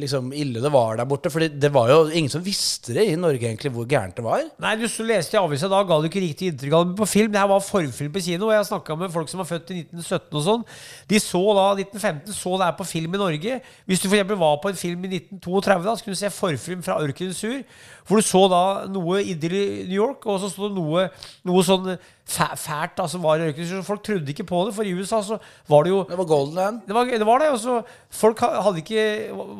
liksom ille det var der borte. For det var jo ingen som visste det i Norge, egentlig, hvor gærent det var. Nei, du så leste i avisa da, ga du ikke riktig inntrykk av det på film. Det her var forfilm på kino, og jeg snakka med folk som var født i 1917 og sånn. De så da 1915 så det her på film i Norge. Hvis du eksempel var på en film i 1932, da, så kunne du se forfilm fra Ørkenens Sur, hvor du så da noe idyll i New York, og så sto det noe, noe sånn fælt da, som var i Sur. Folk trodde ikke på det, for i USA så var det jo Det var Golden Land. det var, det var det. Og så folk hadde ikke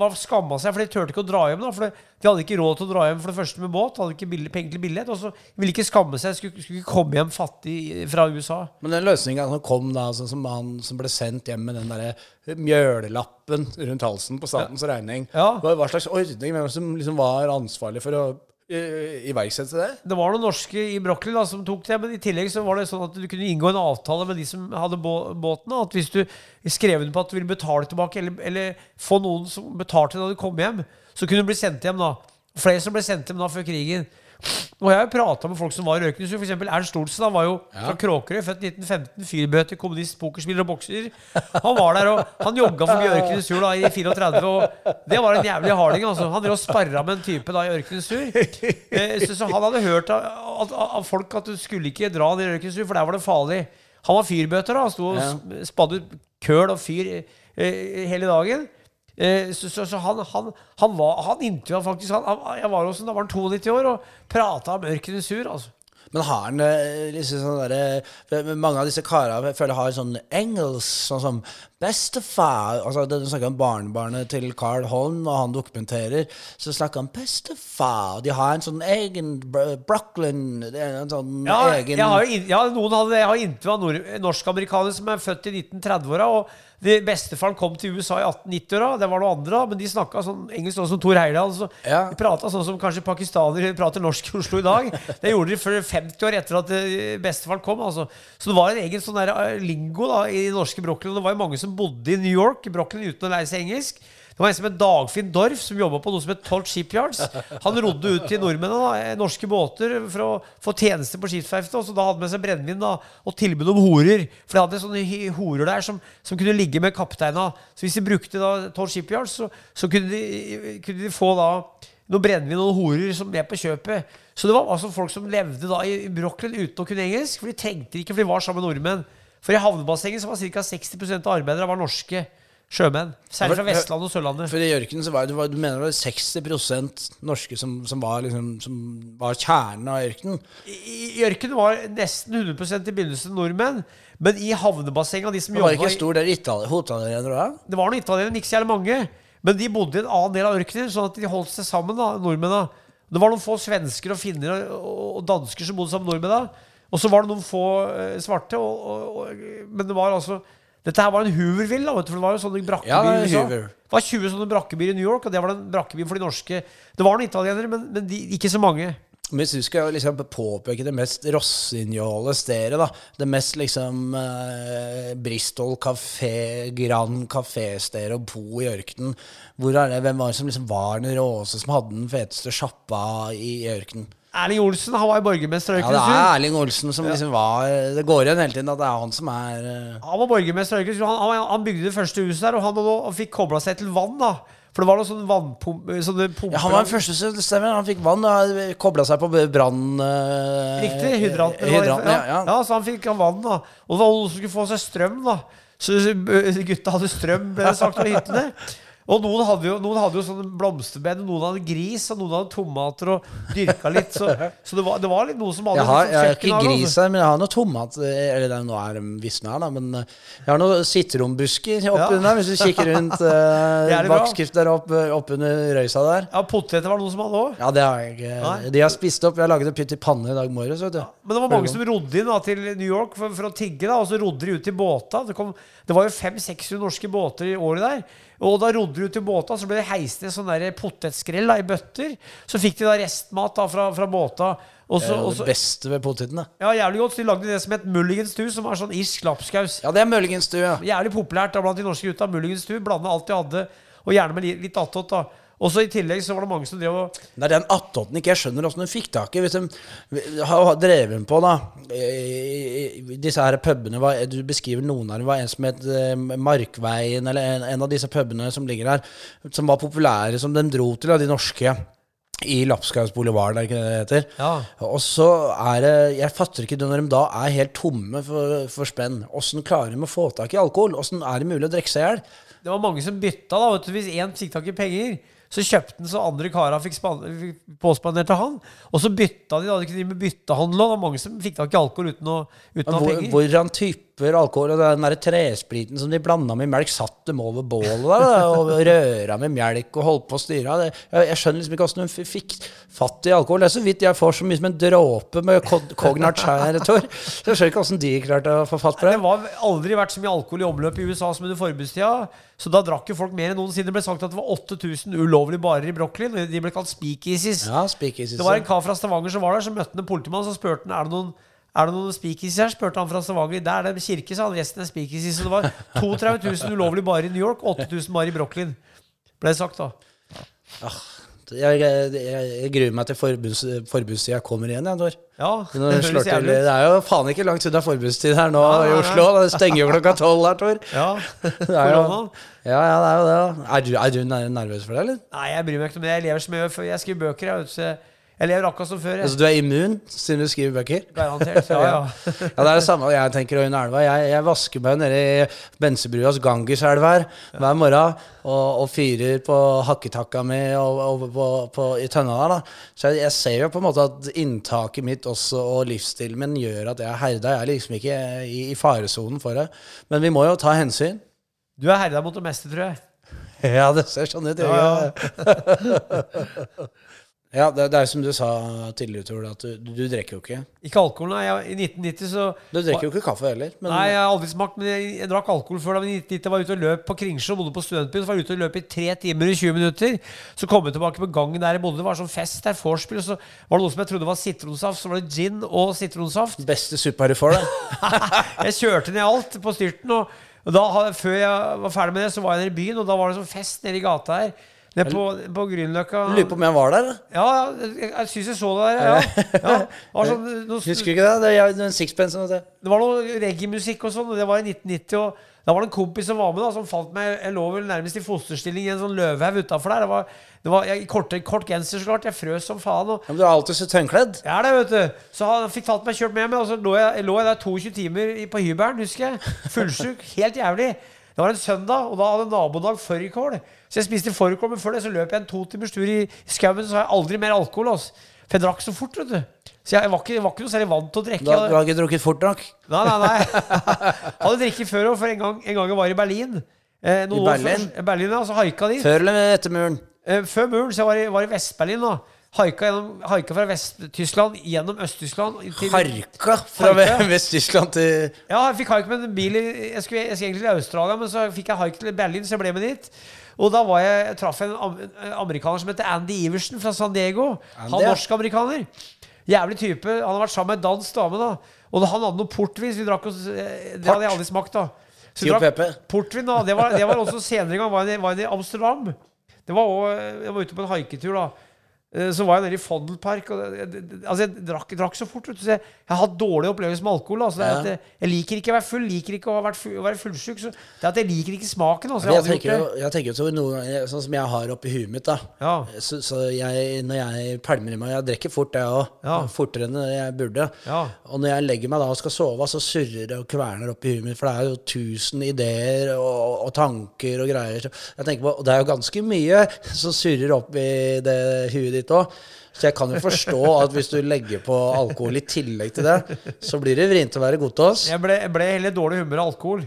var skamma seg, for de turte ikke å dra hjem. da For De hadde ikke råd til å dra hjem for det første med båt, hadde ikke penger til billett. Og så ville ikke skamme seg, skulle, skulle ikke komme hjem fattig fra USA. Men den løsninga som kom da, altså, som han som ble sendt hjem med den derre mjølelappen rundt halsen på statens regning hva, hva slags ordning? Hvem som liksom var ansvarlig for å eh, iverksette det? Det var noen norske i Brooklyn da, som tok det, men i tillegg så var det sånn at du kunne inngå en avtale med de som hadde bå båten. At hvis du skrev under på at du ville betale tilbake, eller, eller få noen som betalte da du kom hjem, så kunne du bli sendt hjem da. Flere som ble sendt hjem da før krigen. Og jeg har prata med folk som var i Ørkenens For eksempel Ernst Olsen Han var jo fra Kråkerøy, født 1915. Fyrbøter, kommunist, pokerspiller og bokser. Han var der, og han jogga forbi Ørkenens Sur da, i 34, og det var en jævlig harding. altså. Han drev og sparra med en type da i Ørkenens Sur. Eh, Så, så han hadde hørt av, av, av folk at du skulle ikke dra ned i Ørkenens Sur, for der var det farlig. Han var fyrbøter, da. Han sto og Ja. ja. spadde ut køl og fyr eh, hele dagen. Eh, så, så, så han, han, han var Han intervjua faktisk Jeg var hos ham da var han 92 år og prata om ørkenen Sur. altså. Men har han eh, liksom sånn derre for Mange av disse karene jeg føler har sånn engelsk, sånn som bestefar altså Du snakker om barnebarnet til Carl Holm, og han dokumenterer. Så snakker han bestefar. De har en sånn egen Brooklyn En sånn Ja, egen jeg har ja, noen hadde, jeg har intervjua nord- norsk-amerikanere som er født i 1930-åra. Og de bestefaren kom til USA i 1890-åra. Det var noe andre, men de snakka sånn engelsk sånn som Tor Heyerdahl. Så Ja. De prata sånn som kanskje pakistanere prater norsk i Oslo i dag. Det gjorde de for 50 år etter at eh, bestefaren kom. Altså. Så det var en egen sånn der, eh, lingo da, i norske Brooklyn. Det var jo mange som bodde i New York, Brooklyn, uten å lære seg engelsk. Det var en som het Dagfinn Dorf, som jobba på noe som het Tolt Shipyards. Han rodde ut til nordmennene, eh, norske båter, for å få tjeneste på skipsverftet. Og så da hadde med seg brennevin og tilbud om horer. For de hadde sånne horer der som, som kunne ligge med kapteina. Så hvis de brukte da Tolt Shipyards, så, så kunne, de, kunne de få da noe brennevin og noen horer som med på kjøpet. Så det var altså folk som levde da i Brooklyn uten å kunne engelsk. For de trengte ikke, for de var sammen med nordmenn. For i havnebassenget så var ca. 60% av arbeidere var norske sjømenn. Særlig fra Vestlandet og Sørlandet. For i ørkenen så var det, du mener det var 60 norske som, som, var liksom, som var kjernen av ørkenen? I, I ørkenen var nesten 100% i begynnelsen nordmenn. Men i havnebassenget de som Det var ikke en stor del itali- italienere da? Det var noen italienere, ikke så jævlig mange. Men de bodde i en annen del av ørkenen, sånn at de holdt seg sammen, da, nordmennene. Det var noen få svensker og finner og, og dansker som bodde sammen med nordmennene. Og så var det noen få eh, svarte. Og, og, men det var altså Dette her var en Hooverville, da, vet du, for det var jo sånne brakkebyer Ja, det var 20 sånne brakkebyer i New York, og det var den brakkebyen for de norske. Det var noen italienere, men, men de, ikke så mange. Men hvis du skal liksom påpeke det mest rossignole stedet, da Det mest liksom eh, Bristol kafé, Grand kafé-stedet å bo i ørkenen. Hvor er det, Hvem var det som liksom var den råeste, som hadde den feteste sjappa i ørkenen? Erling Olsen han var jo borgermester av Ja, det er Erling Olsen som liksom var Det går igjen hele tiden at det er han som er eh, Han var borgermester i Haugesund. Han, han, han bygde det første huset der, og han, og fikk kobla seg til vann. da For det var noen sånne vannpumper sånne Ja, Han var den første som stemmer. Han fikk vann og kobla seg på brann... Uh, Riktig. Hydranten. hydranten, ja, ja. ja, så han fikk vann, da. Og det var noen som skulle få seg strøm, da. Så gutta hadde strøm, ble det sagt, over hyttene. Og noen hadde, jo, noen hadde jo sånne blomsterbed, noen hadde gris, og noen hadde tomater og dyrka litt. Så, så det, var, det var litt noe som hadde Jeg har, jeg sånn har ikke gris altså. her, men jeg har noen tomater Eller det er, nå er de visne her, da. Men eh, jeg har noen sitronbusker Ja. oppunder. Hvis du kikker rundt eh, bakskrift der opp, oppunder røysa der. Ja, poteter var det noen som hadde òg. Ja, det har jeg ikke. De har spist opp. Jeg laget en pytt i panne i dag morges. vet du. Men det var mange som rodde inn da, til New York for, for å tigge, da, og så rodde de ut til båta. Det, kom, det var jo 500-600 norske båter i året der. Og da rodde ut til båta, så ble det heist ned sånn potetskrell da, i bøtter. Så fikk de da restmat da, fra, fra båta. Og Det er jo det beste ved potetene. ja, jævlig godt. Så de lagde det som het mulligens stew, som var sånn irsk lapskaus. Ja, det er mulligens du, ja. Jævlig populært da blant de norske gutta. Mulligens stew. Blanda alt de hadde, og gjerne med litt attåt. da. Og så i tillegg så var det mange som drev og Det er den attåten ikke jeg skjønner åssen hun fikk tak i. Hvis de har drevet på, da Disse her pubene var, Du beskriver noen av dem. var en som het eh, Markveien, eller en, en av disse pubene som ligger her, som var populære, som de dro til, da, de norske. I Lapskaus Boulevard, er det ikke det det heter? Ja. Og så er det Jeg fatter ikke det når de da er helt tomme for, for spenn. Åssen klarer de å få tak i alkohol? Åssen er det mulig å drikke seg i hjel? Det var mange som bytta. da, vet du, Hvis én fikk tak i penger, så kjøpte han så andre kara fikk, fikk påspandert til han. Og så bytta de. da, De kunne drive med byttehandel. Det var mange som fikk tak i alkohol uten å, uten hvor, ha Hvor, penger. hvordan typer alkohol og den der trespriten som de blanda med melk, satt dem over bålet der, og røra med melk og holdt på å styre. Jeg, jeg skjønner liksom ikke hvordan hun fikk fatt i alkohol. Det er så vidt jeg får så mye som en dråpe med co- cognat her, Tor. Jeg skjønner ikke hvordan de klarte å få fatt på Det det. var aldri vært så mye alkohol i omløp i USA som under forbudstida. Så da drakk jo folk mer enn noensinne. Det ble sagt at det var 8000 ulovlige barer i Brooklyn. De ble kalt speakeasies. Ja, speakeasies. Det var en kar fra Stavanger som var der, som møtte en politimann. Så spurte han er det noen er det noen speakers her. spurte han fra Stavanger. Der er det kirke, sa han. Resten er speakers. Så det var 32 000 ulovlige barer i New York, 8000 barer i Brooklyn. Ble det sagt, da. Jeg, jeg, jeg, jeg gruer meg til forbuds, forbudstida kommer igjen, jeg. Ja, Når det slår til, det er jo faen ikke langt unna forbudstid her nå Nei, nei, i. Oslo. Det stenger jo klokka tolv her, Tor. Ja, Det er jo, ja, ja, det er jo det. Er du, er du nervøs for det, eller? Nei, jeg bryr meg ikke om det. Jeg lever som jeg gjør. Jeg skriver bøker. Jeg, vet, så jeg- lever akkurat som før. Jeg. Altså, du er immun siden du skriver bøker? Garantert. Ja, ja. Ja, det er det samme jeg tenker under elva. Jeg, jeg vasker meg nede i Bensebruas Gangeselv her hver morgen og, og fyrer på hakketakka mi og, og, på, på, i tønna der. da. Så jeg, jeg ser jo på en måte at inntaket mitt også og livsstilen min gjør at jeg er herda. Jeg er liksom ikke i, i faresonen for det. Men vi må jo ta hensyn. Du er herda mot det meste, tror jeg. Ja, det ser sånn ut. Ja, Ja, ja det, det er som du sa tidligere, Tor, at du, du drikker jo ikke. Ikke alkohol, nei. Jeg, I 1990 så Du drikker jo ikke kaffe heller. Men Nei, jeg har aldri smakt, men jeg, jeg drakk alkohol før. Da men i 1990 var jeg ute og løp på Kringsjå, bodde på studentbyen. Så var jeg ute og løp i tre timer og 20 minutter. Så kom jeg tilbake på gangen der jeg bodde. Det var sånn fest der, vorspiel. Så var det noe som jeg trodde var sitronsaft. Så var det gin og sitronsaft. beste suppa du får, da. Jeg kjørte ned alt på styrten. Og, Og da, før jeg var ferdig med det, så var jeg nede i byen, og da var det sånn fest nede i gata her. Nede på, på Grünerløkka. Lurer på om jeg var der. Ja, jeg, jeg syns jeg så det der. Ja. Ja. Noe, Husker du ikke det? Det er en sixpence. det var noe reggae-musikk og sånn, og det var i 1990. og da var det en kompis som var med, da, som falt meg Jeg lå vel nærmest i fosterstilling i en sånn løvhaug utafor der. Det var, det var jeg, kort, kort genser, så klart. Jeg frøs som faen. Og, Ja, men du er alltid så tønnkledd. jeg er det, vet du. Så han fikk tatt meg kjørt med meg, og så lå jeg, lå jeg der 22 timer på hybelen, husker jeg. Fullsjuk. Helt jævlig. Det var en søndag, og da hadde nabodag fårikål. Så jeg spiste fårikål, men før det så løp jeg en to timers tur i skauen, så har jeg aldri mer alkohol. Altså. For jeg drakk så fort, vet du. Så jeg var ikke, var ikke noe særlig vant til å drikke. Du har, du har ikke drukket fort nok. Nei, nei, nei. Hadde drikket før òg, for en gang, en gang jeg var i Berlin. Eh, I Berlin? Før, Berlin, ja, så haika dit. Før eller etter muren? Eh, før muren, så jeg var i, var i Vest-Berlin. da Haika, gjennom, haika fra Vest-Tyskland gjennom Øst-Tyskland. Harka fra Vest-Tyskland til Ja, jeg fikk haik med en bil i, jeg, skulle, jeg skulle egentlig til Australia, men så fikk jeg haik til Berlin, så jeg ble med dit. Og da var jeg, jeg traff en amerikaner som heter Andy Iversen fra San Diego. Andy, han norsk-amerikaner. Jævlig type. Han har vært sammen med ei dansk dame. da Og han hadde noe portvin, vi drakk oss eh, Det hadde jeg aldri smakt. da Så vi drakk Portvin, da. Det var, det var også senere en gang. Var jeg, var jeg i Amsterdam. Det var også, Jeg var ute på en haiketur, da. Eh, Så var jeg nede i Fondelpark. Og altså jeg drakk, drakk så fort. Så jeg, jeg har dårlig opplevelse med alkohol. Altså det Ja. at jeg, jeg liker ikke å være full, liker ikke å, ha full, å være fullsjuk. Så det at jeg liker ikke smaken. Altså, jeg Jeg tenker jo, jeg tenker jo noe sånn som jeg har oppi huet mitt. da Ja. Så, så jeg, når jeg pælmer i meg Jeg drikker fort, jeg òg. Ja. Fortere enn jeg burde. Ja. Og når jeg legger meg da og skal sove, så surrer det og kverner oppi huet mitt. For det er jo tusen ideer og, og tanker og greier. Så jeg tenker på, Og det er jo ganske mye som surrer opp i det huet ditt òg. Så jeg kan jo forstå at hvis du legger på alkohol i tillegg til det, så blir det vrient å være god til oss. Jeg ble, jeg ble heller dårlig humør av alkohol.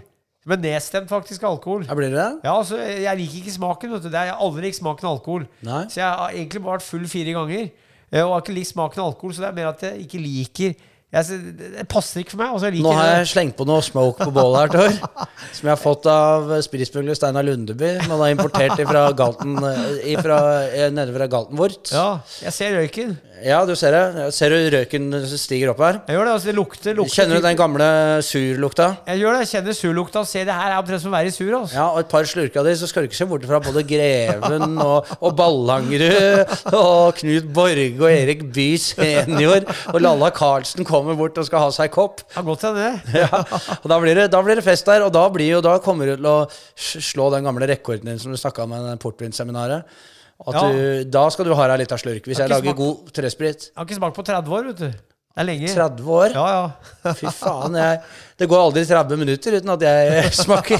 Men nedstemt faktisk av alkohol. Ja, blir det? Ja, altså, Jeg liker ikke smaken. vet du det er, Jeg aldri likt smaken av alkohol. Nei. Så jeg har egentlig bare vært full fire ganger. eh, Og har ikke likt smaken av alkohol, så det er mer at jeg ikke liker jeg, det passer ikke for meg. Altså, Nå har jeg slengt på noe smoke på bålet her, Tor. Som jeg har fått av spritsmugler Steinar Lundeby. Man har importert ifra Galten, eh, ifra, eh, nede fra Galtenwort. Ja, jeg ser røyken. Ja, du ser det. Jeg Ser du røyken stiger opp her? Jeg gjør det, altså det lukter, lukter Kjenner du den gamle surlukta? Jeg gjør det, jeg kjenner surlukta. Se, det her er omtrent som å være sur. Altså. Ja, og et par slurker av de, så skal du ikke se bort fra både Greven og, og Ballangerud og Knut Borge og Erik Bye senior og Lalla Karlsen kommer bort og skal ha seg kopp. Ja, godt er det. Ja, og da blir, det, da blir det fest der, og da, blir jo, da kommer du til å slå den gamle rekorden din som du snakka om i portvinseminaret. Ja. du, da skal du ha deg litt av slurk. Hvis Har jeg lager smak... god tresprit. Jeg har ikke smakt på 30 år, vet du. Det er lenge. 30 år? Ja, ja. Fy faen. Jeg, det går aldri 30 minutter uten at jeg smaker.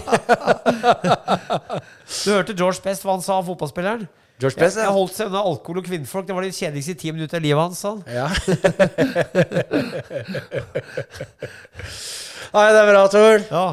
Du hørte George Best hva han sa, fotballspilleren? George Jeg, Best, jeg ja. holdt seg unna alkohol og kvinnfolk. Det var de kjedeligste ti minutter av livet hans. Sånn. ja. Nei, det er bra, Tor. Ja.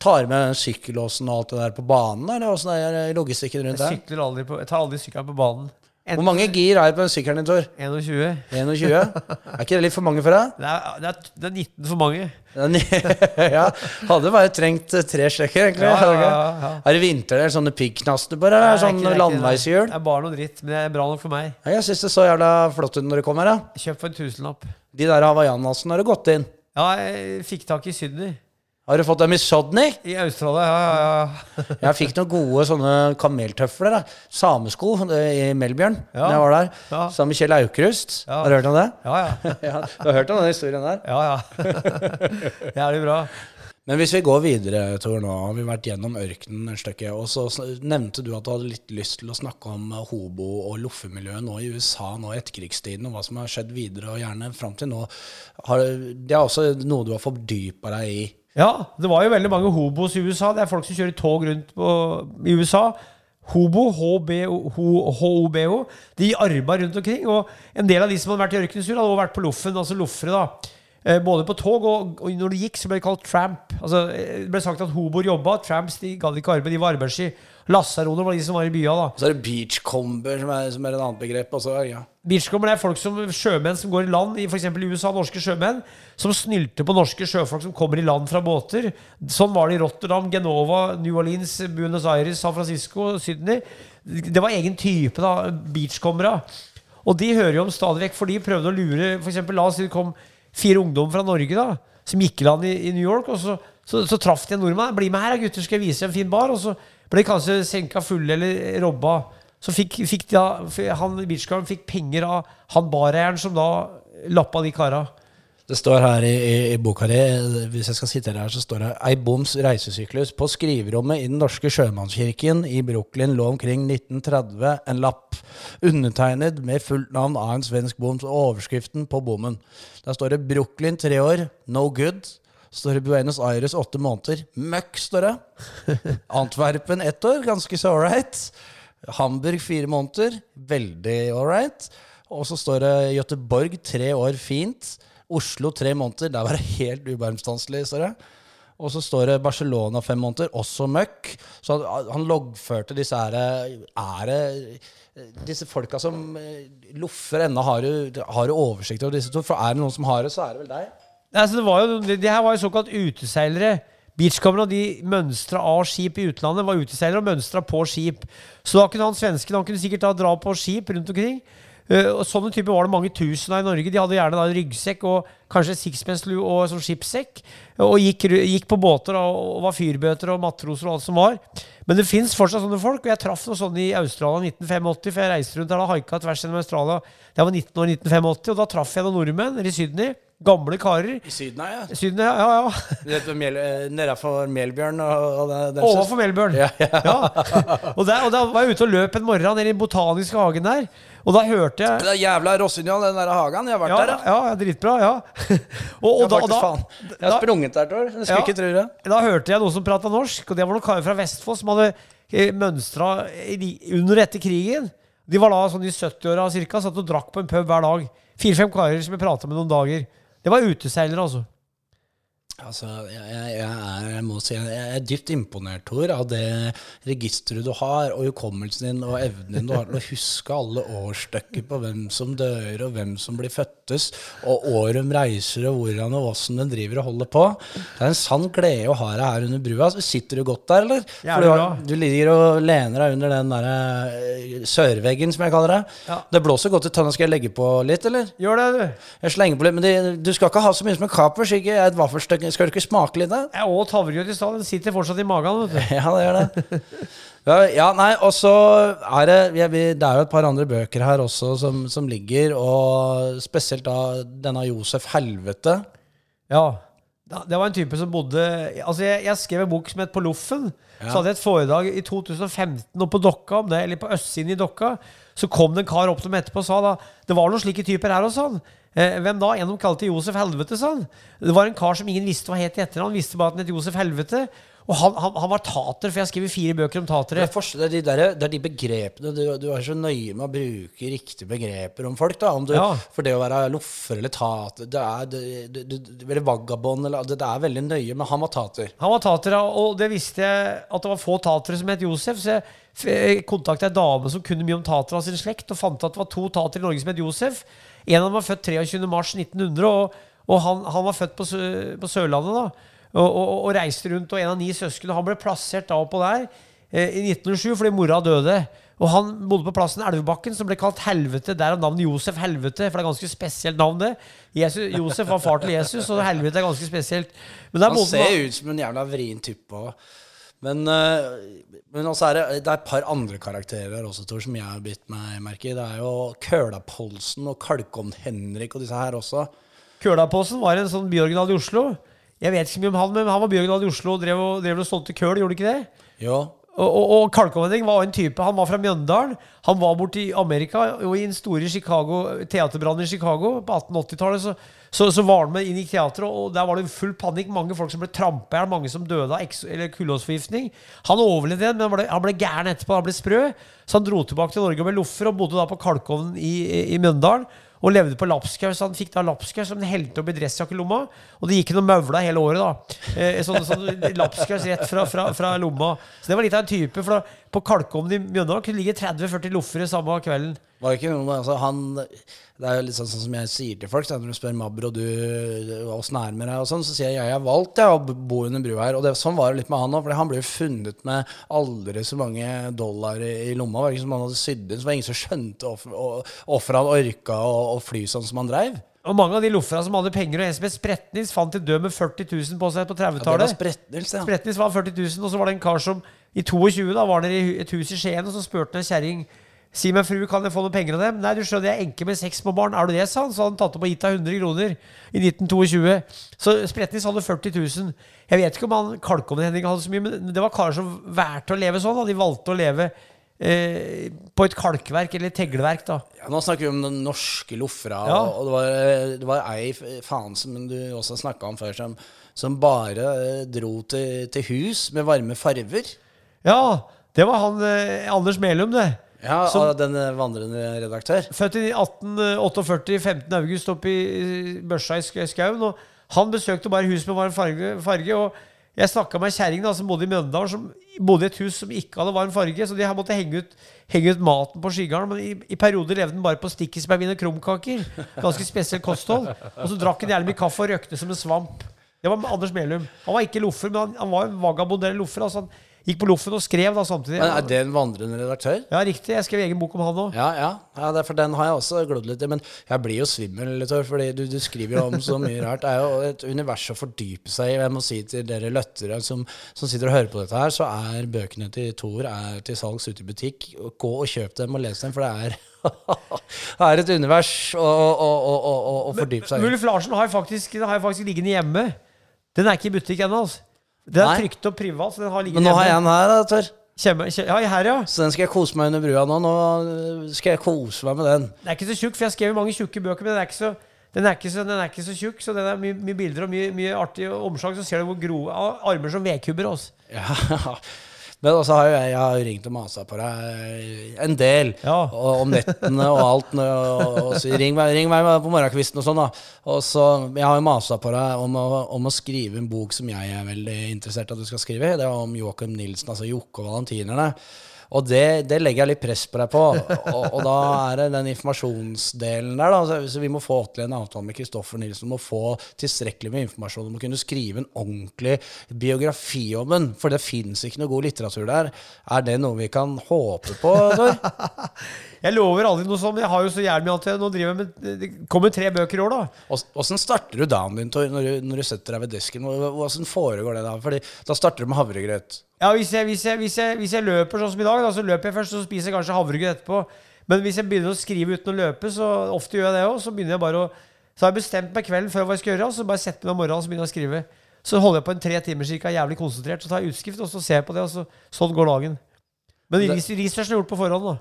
Tar med sykkellåsen og alt det der på banen, eller åssen er logistikken rundt Jeg, der? sykler aldri på, jeg tar aldri sykkelen på banen. Hvor mange gir er det på den sykkelen din, Tor? 21. 21? Er ikke det litt for mange for deg? Det er, det er, det er 19 for mange. Ja, hadde bare trengt eh, tre strekker, egentlig. Ja, ja, ja. Er det vinter eller sånne piggknaster på er Sånn landeveishjul? det er bare noe dritt, men det er bra nok for meg. Ja, jeg syns det så jævla flott ut når du kom her. da Kjøpt for en tusenlapp. De der hawaiianasene har du gått inn. Ja, jeg fikk tak i Sydney. Har du fått dem i Sodney? I Australia, ja, ja, ja. Jeg fikk noen gode sånne kameltøfler. da Samesko eh, i Melbjørn Ja. jeg var der. Ja. Sammen med Kjell Aukrust. Ja. Har du hørt om det? Ja, ja. Ja, du har hørt om den historien der? ja, ja. Jævlig bra. Men hvis vi går videre, Tor, nå har vi vært gjennom ørkenen et stykke. Og så nevnte du at du hadde litt lyst til å snakke om eh, hobo- og loffemiljøet nå i USA nå i etterkrigstiden, og hva som har skjedd videre, og gjerne fram til nå. Har, det er også noe du har fordypa deg i. Ja, det var jo veldig mange hobos i USA. Det er folk som kjører tog rundt på, i USA. Hobo, H-O-B-O, de arba rundt omkring. Og en del av de som hadde vært i ørkenen, hadde også vært på loffen, altså loffere. da. Eh, Både på tog, og, og når det gikk, så ble det kalt tramp. Altså, eh, det ble sagt at hoboer jobba, tramps de gadd ikke arbeid, de var arbeidsski. Lassaroner var de som var i bya. da. Og så er det beachcomber, som er, som er et annet begrep. Også, ja. Beachcomber er folk som, sjømenn som går i land i f.eks. USA, norske sjømenn, som snylter på norske sjøfolk som kommer i land fra båter. Sånn var det i Rotterdam, Genova, New Orleans, Buenos Aires, San Francisco, Sydney. Det var egen type, da, Beachcombera. Og de hører jo om stadig vekk, for de prøvde å lure for eksempel, La oss si det kom fire ungdommer fra Norge da, som gikk i land i, i New York, og så Så, så traff de en nordmann. 'Bli med her, gutter, skal jeg vise en fin bar.' Og så ble kanskje senka fulle eller robba. Så fikk, fikk da, han beachcaren fikk penger av han bareieren som da lappa de kara. Det står her i, i, i boka di, hvis jeg skal sitere her, så står det Ei boms reisesyklus. På skriverommet i Den norske sjømannskirken i Brooklyn lå omkring 1930 en lapp undertegnet med fullt navn av en svensk boms og overskriften på bommen. Der står det 'Brooklyn tre år, no good'. Står det Buenos Aires åtte måneder. Møkk, står det. Antwerpen ett år, ganske så ålreit. Hamburg fire måneder, veldig ålreit. Og så står det Göteborg tre år, fint. Oslo tre måneder, der var det helt ubarmstanselig, står det. Og så står det Barcelona fem måneder, også møkk. Så han, han loggførte disse her Er det disse folka som eh, loffer ennå, har har du oversikt over disse to? For er det noen som har det, så er det vel deg? Altså, det, det, her var jo såkalt uteseilere. Beachcomberne og de mønstra av skip i utlandet var uteseilere og mønstra på skip. Så da kunne han svensken han kunne sikkert da dra på skip rundt omkring. Uh, og Sånne typer var det mange tusen av i Norge. De hadde gjerne da en ryggsekk og kanskje sixpence-lue og sånn skipssekk. Og gikk, gikk på båter da, og var fyrbøter og matroser og alt som var. Men det fins fortsatt sånne folk. Og jeg traff noe sånn i Australia 1985, for jeg reiste rundt der og haika tvers gjennom Australia. Jeg var 19 år 1985, og da traff jeg noen nordmenn i Sydney. Gamle karer. I Syden, ja. Syden, ja, ja, ja. Nedafor Melbjørn og, og Overfor Melbjørn. Ja, ja. Og, der, og da var jeg ute og løp en morgen nede i den botaniske hagen der. Og da hørte jeg Det er jævla Rossignol, den der hagen. Jeg har vært ja, der, ja. ja. Dritbra. ja og, og da, da, faen. Jeg har sprunget der, Tor. Jeg skulle ikke tro det. Da hørte jeg noen som prata norsk, og det var noen karer fra Vestfold som hadde eh, mønstra under etter krigen. De var da sånn i 70-åra ca. satt og drakk på en pub hver dag. Fire-fem karer som jeg prata med noen dager. Det var uteseilere, altså. Altså, jeg, jeg, er, jeg, må si, jeg er dypt imponert, Tor, av det registeret du har, og hukommelsen din og evnen din du har til å huske alle årsstykker på hvem som dør, og hvem som blir føttes, og år de reiser, og hvordan og åssen de driver og holder på. Det er en sann glede å ha deg her under brua. Sitter du godt der, eller? For du, du, ligger og lener deg under den der uh, sørveggen, som jeg kaller det. Ja. Det blåser godt i tønna. Skal jeg legge på litt, eller? Gjør det, du. Jeg slenger på litt, men de, du skal ikke ha så mye som en kapers, ikke et vaffelstykke skal du ikke smake litt? da? Jeg åt havregrøt i stad. Den sitter fortsatt i magen. vet du. Ja, det gjør det. Ja, nei, og så er det Det er jo et par andre bøker her også som, som ligger, og spesielt da denne Josef Helvete. Ja. Det var en type som bodde Altså, jeg, jeg skrev en bok som het På loffen. Ja. Så hadde jeg et foredrag i 2015 oppe på Dokka om det, eller på østsiden i Dokka. Så kom det en kar opp til meg etterpå og sa da det var noen slike typer her og sånn. Eh, hvem da? En de kalte Josef Helvete, sa han. Det var en kar som ingen visste hva het i etternavn. Visste bare at han het Josef Helvete. Og han, han, han, var tater, for jeg har skrevet fire bøker om tatere. Det er, de, der, det er de begrepene du, du, er så nøye med å bruke riktige begreper om folk. da, om du, ja. For det å være loffer eller tater det er, det, det, Eller vagabond eller, det, er veldig nøye, men han var tater. Han var tater, og det visste jeg at det var få tatere som het Josef. Så jeg kontakta ei dame som kunne mye om tatere av sin slekt, og fant at det var to tatere i Norge som het Josef. En av dem var født 23.3.1900, og, og han, han, var født på, på Sørlandet. da, og, og, og, reiste rundt, og en av ni søsken. Han ble plassert da oppå der eh, i 1907 fordi mora døde. Og han bodde på plassen Elvebakken, som ble kalt Helvete. Der er navnet Josef Helvete, for det er ganske spesielt navn, det. Jesus, Josef var far til Jesus, og Helvete er ganske spesielt. han ser jo ut som en jævla vrien type òg. Men, uh, men også er det, det er et par andre karakterer her også, Tor, som jeg har bitt meg merke i. Det er jo Kølapolsen og Kalkovn-Henrik og disse her også. Kølapolsen var en sånn byoriginal i Oslo. Jeg vet ikke mye om han, men han var byoriginal i Oslo og drev og, drev og solgte køl, gjorde ikke det? Jo. Og, og, og Kalkovn-Henrik var en type. Han var fra Mjøndalen. Han var borte i Amerika og i en store Chicago, teaterbrannen i Chicago på 1880-tallet. så så, så, var han med inn i teatret, og der var det full panikk. Mange folk som ble trampa i hjel, mange som døde av kullåsforgiftning. Han overlevde den, men ble, han ble, gæren etterpå. Han ble sprø. Så han dro tilbake til Norge med loffer og bodde da på kalkovnen i, i, Mjøndalen. Og levde på lapskaus. Han fikk da lapskaus som helte opp i dressjakkelomma. Og det gikk noen maula hele året, da. Eh, sånn, sånn lapskaus rett fra, fra, fra, lomma. Så det var litt av en type. For da, på kalkovnen i Mjøndalen kunne det ligge 30-40 loffer samme kvelden. Var ikke noe, altså, han det er jo litt sånn, sånn som jeg sier til folk, når du spør Mabro og du åssen er med deg, og sånn, så sier jeg jeg har valgt jeg, å bo under brua her. Og det, sånn var det litt med han òg, for han ble jo funnet med aldri så mange dollar i, i lomma. Det var ikke som han hadde sydd inn, så var det ingen som skjønte hvorfor han orka å, fly sånn som han dreiv. Og mange av de lofferne som hadde penger, og en som het Spretnils, fant en død med 40 000 på seg på Ja, det var 30-tallet. Spretnils, ja. Spretnings var 40 000, og så var det en kar som i 22 da var nede i et hus i Skien, og så spurte en kjerring Si meg, fru, kan jeg få noen penger av dem? Nei, du skjønner, jeg er enke med seks små barn. Er du det, sa han. Så hadde han tatt opp og gitt deg 100 kroner i 1922. Så Spretnis hadde 40 000. Jeg vet ikke om han Kalkonen-Henning hadde så mye, men det var karer som valgte å leve sånn. Og de valgte å leve eh, på et kalkverk eller et tegleverk, da. Ja, nå snakker vi om den norske loffera, Ja. og det var, det var ei faen som du også snakka om før, som, som bare eh, dro til, til hus med varme farver. Ja, det var han eh, Anders Melum, det. Ja, Som- den eh, vandrende redaktør. Født i 1848, 15. august, oppe i Børsa i Sk- skauen. Og han besøkte bare hus med varm farge. farge og jeg snakka med ei kjerring som bodde i Mjøndalen, som bodde i et hus som ikke hadde varm farge. Så de her måtte henge ut, henge ut maten på skigarden. Men i, i perioder levde den bare på stikkisbærvin og krumkaker. Ganske spesielt kosthold. Og så drakk han jævlig mye kaffe og røkte som en svamp. Det var Anders Melum. Han var ikke loffer, men han, han var en vagabond eller loffer. Altså han gikk på loffen og skrev da samtidig. Men er det en vandrende redaktør? Ja, riktig. Jeg skrev egen bok om han òg. Ja, ja. ja det er for den har jeg også glodd litt i. Men jeg blir jo svimmel, litt, fordi du, du skriver jo om så mye rart. Det er jo et univers å fordype seg i. Jeg må si til dere løttere som, som sitter og hører på dette her, så er bøkene til Thor er til salgs ute i butikk. Gå og kjøp dem og les dem, for det er, det er et univers å, å, å, å, fordype seg i. Mulf Larsen har jeg faktisk, har jeg faktisk liggende hjemme. Den er ikke i butikk ennå. Altså. Den er Nei. trykt opp privat. Så den har Men nå har jeg hjemme. en her, da, Tor. Kjemme, kje, ja, her, ja. Så den skal jeg kose meg under brua nå. Nå skal jeg kose meg med den. Den er ikke så tjukk, for jeg skrev jo mange tjukke bøker, men den er ikke så, den er ikke så, den er ikke så tjukk. Så den er mye, mye bilder og mye, mye artig omslag. Så ser du hvor grove armer som vedkubber. Altså. Ja, Men også har jo jeg, jeg har ringt og masa på deg en del Ja. og, om nettene og alt. Og, og, så ring, meg, ring meg på morgenkvisten og sånn. da Og så, Jeg har jo masa på deg om å, om å skrive en bok som jeg er veldig interessert i at du skal skrive. Det er om Joakim Nilsen, altså Jokke og Valentinerne. Og det, det legger jeg litt press på deg på. Og, og da er det den informasjonsdelen der. da Så- vi må få til en avtale med Kristoffer Nilsen om å få tilstrekkelig med informasjon om å kunne skrive en ordentlig biografi om den. For det fins ikke noe god litteratur der. Er det noe vi kan håpe på? Tor? Jeg lover aldri noe sånt, men jeg har jo så jævlig mye annet. Nå driver jeg med Det kommer tre bøker i år, da. Ås- Åssen starter du dagen din når, du, når du setter deg ved desken? Hvor- Åssen foregår det da? Fordi Da starter du med havregrøt. Ja, hvis jeg, hvis, jeg, hvis, jeg, hvis jeg løper sånn som i dag, da, så løper jeg først, så spiser jeg kanskje havregrøt etterpå. Men hvis jeg begynner å skrive uten å løpe, så ofte gjør jeg det òg, så begynner jeg bare å Så har jeg bestemt meg kvelden før hva jeg skal gjøre, så bare setter jeg meg om morgenen og begynner jeg å skrive. Så holder jeg på en tre timer cirka, jævlig konsentrert, så tar jeg utskrift, og så ser jeg på det, og så, sånn går dagen. Men researchen er gjort på forhånd, da.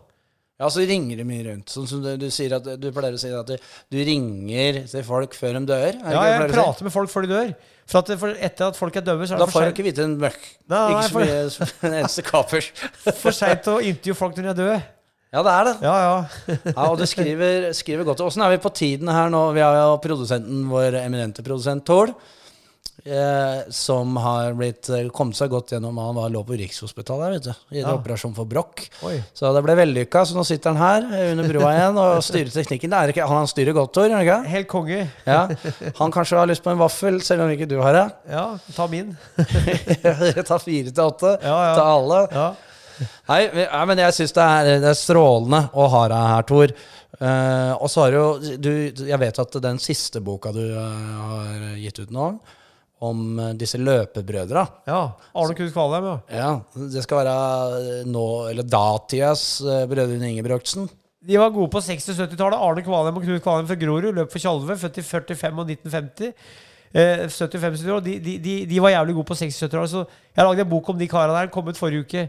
Ja, så ringer de mye rundt. Sånn som du, du sier at du pleier å si at du, du ringer til folk før de dør. Er Ja, jeg si? prater med folk før de dør. For, at, for etter at folk er døde, så er Da det får for du seint- ikke vite en møkk. Nei, nei, Ikke så mye som en eneste kapers. for seint å intervjue folk når de er døde. Ja, det er det. Ja, ja. Ja, og du skriver, skriver godt. Åssen er vi på tiden her nå? Vi har jo produsenten vår eminente produsent Tord. Eh, som har blitt, eh, kommet seg godt gjennom Han var lå på Rikshospitalet vet du, i Ja. operasjon for brokk. Oi. Så det ble vellykka. Så nå sitter han her eh, under brua igjen og styrer teknikken. Det er ikke, han styrer godt, Tor. ikke? Helt konge. Ja. Han kanskje har lyst på en vaffel, selv om ikke du har det. Ja, ta min. Ta fire til åtte Ja, ja. til alle. Ja. Nei, men jeg syns det, det er strålende å ha deg her, Tor. Eh, og så har jo du Jeg vet at den siste boka du har gitt ut nå, om eh, disse løpebrødra ja. Arne Knut Kvalheim, ja. ja, Det skal være eh, nå, eller datidas uh, brødrene Ingebrigtsen. De var gode på 60- og 70-tallet. Arne Kvalheim og Knut Kvalheim fra Grorud løp for Tjalve, født i 45 og 1950. Eh, 75 år. De, de, de, de var jævlig gode på 60- og 70-tallet. Så jeg lagde en bok om de karene der. Kom ut forrige uke.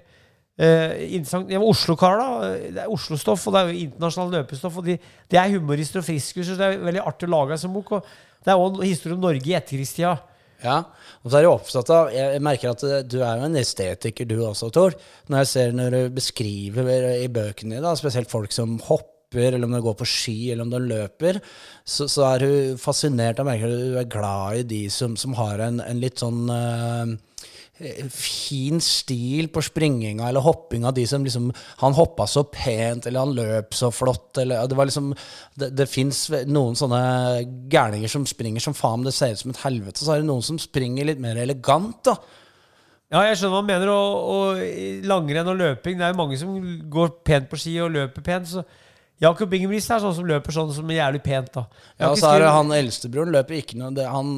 Eh. Det var Oslo-kar, da. Det er Oslo-stoff, og det er jo internasjonalt løpestoff. Og de, de er humorister og friskuser, så det er veldig artig å lage en sånn bok. Og det er òg en historie om Norge i etterkrigstida. Ja, og så er jeg opptatt av Jeg merker at eh, du er jo en estetiker, du også, Tor. Når jeg ser når du beskriver i bøkene dine, spesielt folk som hopper, eller om de går på ski, eller om de løper, så, så er hun fascinert. Jeg merker at du er glad i de som, som har en, en litt sånn eh, fin stil på springinga eller hoppinga. De som liksom Han hoppa så pent, eller han løp så flott, eller Det var liksom Det, det fins noen sånne gærninger som springer som faen, det ser ut som et helvete. Så er det noen som springer litt mer elegant, da. Ja, jeg skjønner hva han mener. Og, og langrenn og løping Det er jo mange som går pent på ski og løper pent. Så Jakob Ingebrigtsen er sånn som løper sånn som jævlig pent. da Jeg Ja, og så er det han eldstebroren løper ikke noe det, Han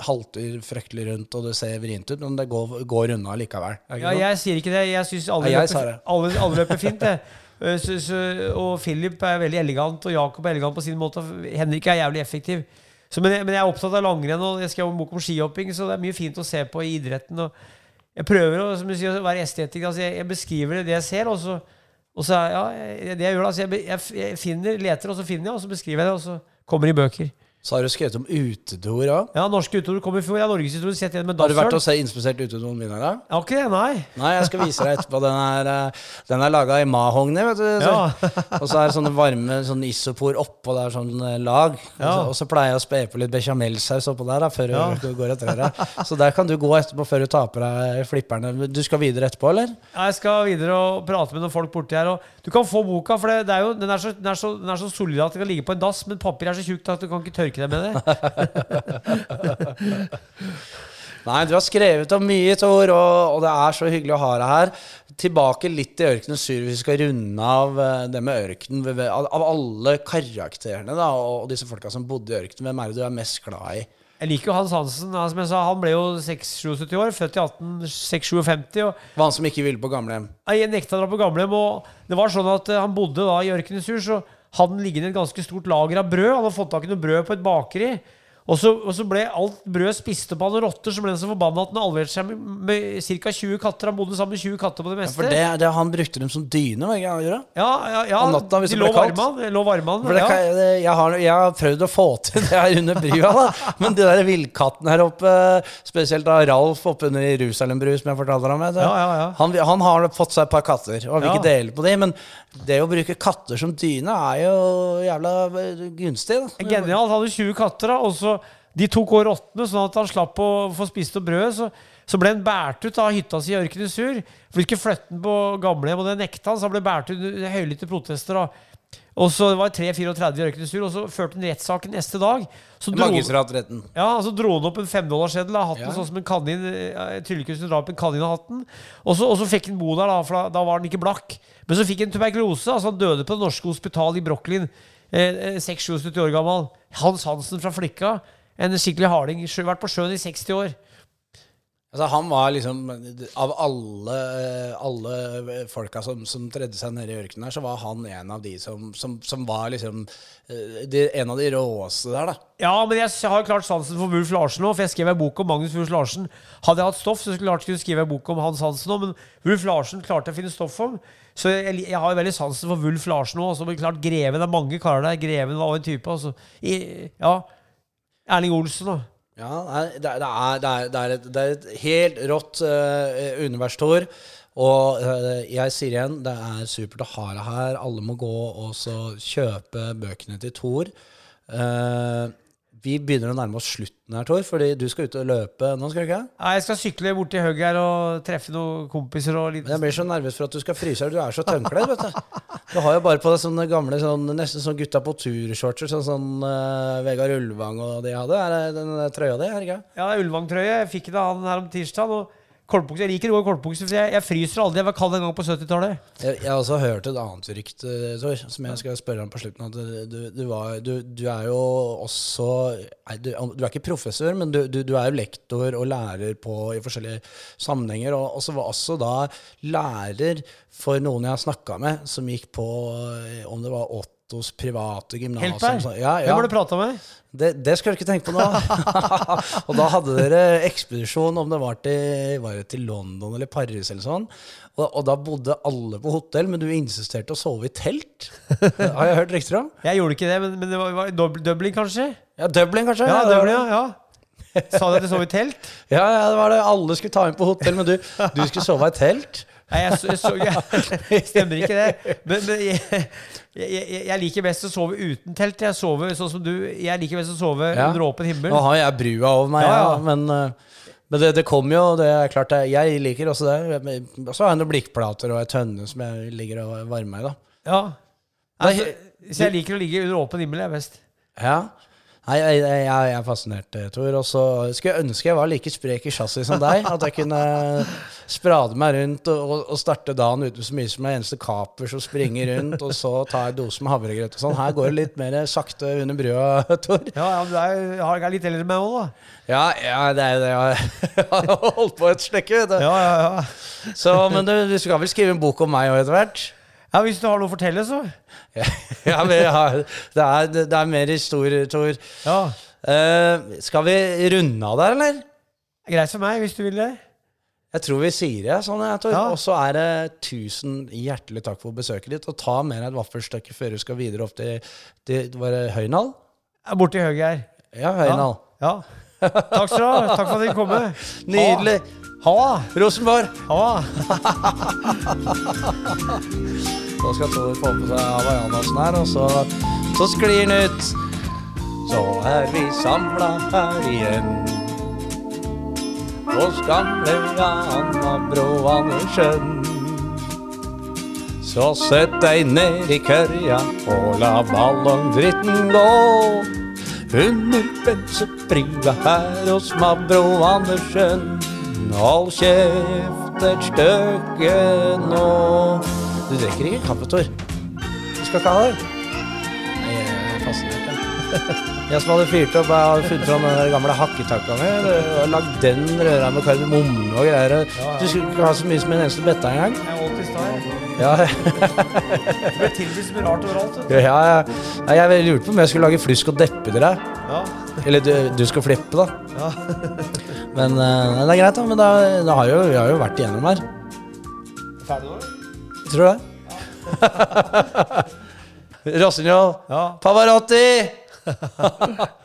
halter fryktelig rundt, og det ser vrient ut, men det går, går unna likevel. Ja, noe? jeg sier ikke det. Jeg syns alle, Ja, alle, alle løper fint. det. Eh, Så, så, og Philip er veldig elegant, og Jakob er elegant på sin måte. Henrik er jævlig effektiv. Så, men, jeg, men jeg er opptatt av langrenn, og jeg skrev en bok om skihopping, så det er mye fint å se på i idretten. Og jeg prøver å, som du sier, å være estetiker. Altså jeg, jeg beskriver det jeg ser, og så, og så ja, det jeg gjør, da, så jeg, jeg finner, leter, og så finner jeg, og så beskriver jeg det, og så kommer det i bøker. Så har du skrevet om utedoer òg. Ja, Norske utedoer kom i fjor. Ja, Norgeshistorie sett igjen med Har du vært og se inspisert utedoen min? Eller? Ja, okay, nei. Nei, jeg skal vise deg etterpå. Den er, eh, den er laga i mahogni, vet du. Så, Ja. og så er det sånne varme sånn isopor oppå der, sånn eh, lag. Og, så, Ja. og så pleier jeg å spe på litt bechamelsaus oppå der da, før Ja. du går etter deg. Så der kan du gå etterpå før du taper deg flipperne. Du skal videre etterpå, eller? Jeg skal videre og prate med noen folk borti her. Du kan få boka, for det, det er jo, den, er så, den, er så, den er så solid at den kan ligge på en dass, men papir er så tjukt at du kan ikke tørke deg det, det. Nei, du har skrevet om mye, Tor, og, og det er så hyggelig å ha deg her. Tilbake litt til ørkenen sur, hvis vi skal runde av eh, det med ørken. Av, alle karakterene da, og disse folka som bodde i ørkenen, hvem er det du er mest glad i? Jeg liker jo Hans Hansen. Som jeg sa, han ble jo 76 år, født i 1857. Og Var han som ikke ville på gamlehjem? jeg nekta å dra på gamlehjem. Og det var sånn at eh, han bodde da i Ørkenens så hadde han liggende et ganske stort lager av brød. Han hadde fått tak i noe brød på et bakeri. Og så, og så ble alt brød spist opp av noen rotter, så ble han så forbanna at han alverte seg med, med ca. 20 katter. Han bodde sammen med 20 katter på det meste. Ja, for det, det, Han brukte dem som dyne, ikke det? Ja, ja, ja. Om natta, hvis de lå varme han. Lå varme ja. jeg, har, jeg har prøvd å få til det her under brua, da. Men de der villkattene her oppe, spesielt da Ralf oppe under Jerusalem-bru, som jeg fortalte om det. Ja, ja, ja. Han, han har fått seg et par katter, og vil ikke dele på dem. Men det å bruke katter som dyne er jo jævla gunstig. da. Genialt. Han hadde 20 katter, da, og så de tok over åttende, sånn at han slapp å få spist opp brød. Så, så ble han båret ut av hytta si i Ørkenesur. For de skulle flytte han på gamlehjem, og det nekta han, så han ble båret ut under høylytte protester. da. Og så det var 3-34 i Ørkenesur, og så førte han rettssaken neste dag. Så dro, Magistrattretten. ja, så dro han opp en femdollarseddel av hatten, Ja. sånn som en kanin eh, Tryllekunsten drar opp en kanin av hatten. Og så, og så fikk han bo der, da, for da, var han ikke blakk. Men så fikk han tuberkulose. altså Han døde på det norske hospitalet i Brooklyn. Eh, eh, 76 år gammel. Hans Hansen fra Flikka. En skikkelig harding. Vært på sjøen i 60 år. Altså, han var liksom Av alle, alle folka som, som tredde seg ned i ørkenen her, så var han en av de som, som, som var liksom eh, de, En av de råeste der, da. Ja, men jeg har klart sansen for Wulf Larsen nå, for jeg skrev en bok om Magnus Wulf Larsen. Hadde jeg hatt stoff, så skulle jeg klart kunne skrive en bok om Hans Hansen nå, men Wulf Larsen klarte jeg å finne stoff om. Så jeg, jeg har jo veldig sansen for Wulf Larsen nå. Altså, men klart Greven er mange karer der. Greven var en type. Altså. I, ja. Erling Olsen, da. Ja, det, er- det, er, det, er, det, et, det er et helt rått uh, univers, Tor. Og uh, jeg sier igjen, det er supert å ha deg her. Alle må gå og så kjøpe bøkene til Tor. Eh, vi begynner å nærme oss slutten her, Tor, fordi du skal ut og løpe nå, skal du ikke? Nei, jeg skal sykle bort til hugget her og treffe noen kompiser og litt Jeg blir så nervøs for at du skal fryse her. Du er så tømkledd, vet du. Du har jo bare på deg sånne gamle, sånn, nesten sånn gutta på tur-shortser, sånn som uh, Vegard Ulvang og de hadde. Er det den trøya di, er det ikke? Ja, det er Ulvang-trøye. Jeg fikk den av han her om tirsdag. Og kortbukse. Jeg liker å gå i kortbukse, for jeg, jeg fryser aldri. Jeg var kald en gang på 70-tallet. Jeg, jeg har også hørt et annet rykte, Tor, som jeg skal spørre om på slutten. At du, du, var, du, du er jo også du, er ikke professor, men du, er jo lektor og lærer på, i forskjellige sammenhenger. Og, og så var også da lærer for noen jeg har snakka med, som gikk på eh, om det var Ottos private gymnas. Sånn. Ja, Hvem ja. har du prata med? Det, det skal du ikke tenke på nå. og da hadde dere ekspedisjon, om det var til, var det til London eller Paris eller sånn. Og, og da bodde alle på hotell, men du insisterte å sove i telt. Har jeg hørt rykter om? Jeg gjorde ikke det, men, men det var, var Dublin, kanskje? Ja, Dublin, kanskje? Ja, Dublin, ja. ja. Sa du at du sov i telt? Ja, ja, det var det. Alle skulle ta inn på hotell, men du, du skulle sove i telt. Nei, jeg, jeg, så, jeg Stemmer ikke det. Men, men jeg, jeg, liker best å sove uten telt. Jeg sover sånn som du. Jeg liker best å sove Ja. under åpen himmel. Nå har jeg brua over meg, Ja, ja, men, eh, men det, det kommer jo. Det er klart, jeg liker også det. Og så har jeg noen blikkplater og ei tønne som jeg ligger og varmer meg i. Ja. Altså, så jeg liker å ligge under åpen himmel, jeg best. Ja. Nei, jeg, jeg, jeg er fascinert, eh, Tor. Og så skulle jeg ønske jeg var like sprek i chassis som deg. At jeg kunne sprade meg rundt og, og, starte dagen uten så mye som en eneste kaper som springer rundt, og så ta en dose med havregrøt og sånn. Her går det litt mer sakte under brua, Tor. Ja, ja, du er, har er litt eldre enn meg òg, da. Ja, ja, det er jo det. Jeg har holdt på et stykke, vet du. Ja, ja, ja. Så, men du, du skal vel skrive en bok om meg òg etter hvert? Ja, Hvis du har noe å fortelle, så. Ja, men ja, det, er, det er mer historie, Tor. Ja. Uh, skal vi runde av der, eller? Greit for meg, hvis du vil det. Jeg tror vi sier det sånn, jeg, Tor. Ja. Og så er det tusen hjertelig takk for besøket ditt. Og ta med deg et vaffelstykke før du skal videre opp til, til var det Høynal? Borti høyre her. Ja, Høynal. Ja. Takk skal du ha. Takk for at du kom. Nydelig. Ha Rosenborg! Ha. Så skal Tor få på seg hawaiianasen her, og så, så sklir den ut. Så er vi samla her igjen. Hos gamle Anna Bro Andersen. Så sett deg ned i kørja og la ballongdritten gå. Under bensebrua her hos Mabro Andersen. Hold kjeft et stykke nå. Du drikker ikke kaffe, Tor? Du skal ikke ha det? Nei, jeg er ikke. jeg. Som hadde fyrt opp, jeg hadde funnet fram den gamle hakketakka mi. Lagd den røra med kardemomme og greier. Du skulle ikke ha så mye som en eneste betta engang. Ja, det ble tilbudt så mye rart overalt. ja, ja. Jeg lurte på om jeg skulle lage flusk og deppe til deg. Ja. Eller du, du skal flippe, da. Ja. Men eh, det er greit, da. Men da, da har jo, vi har jo vært igjennom her. Ferdig nå? Tror det? Rossignol. Ja. Pavarotti!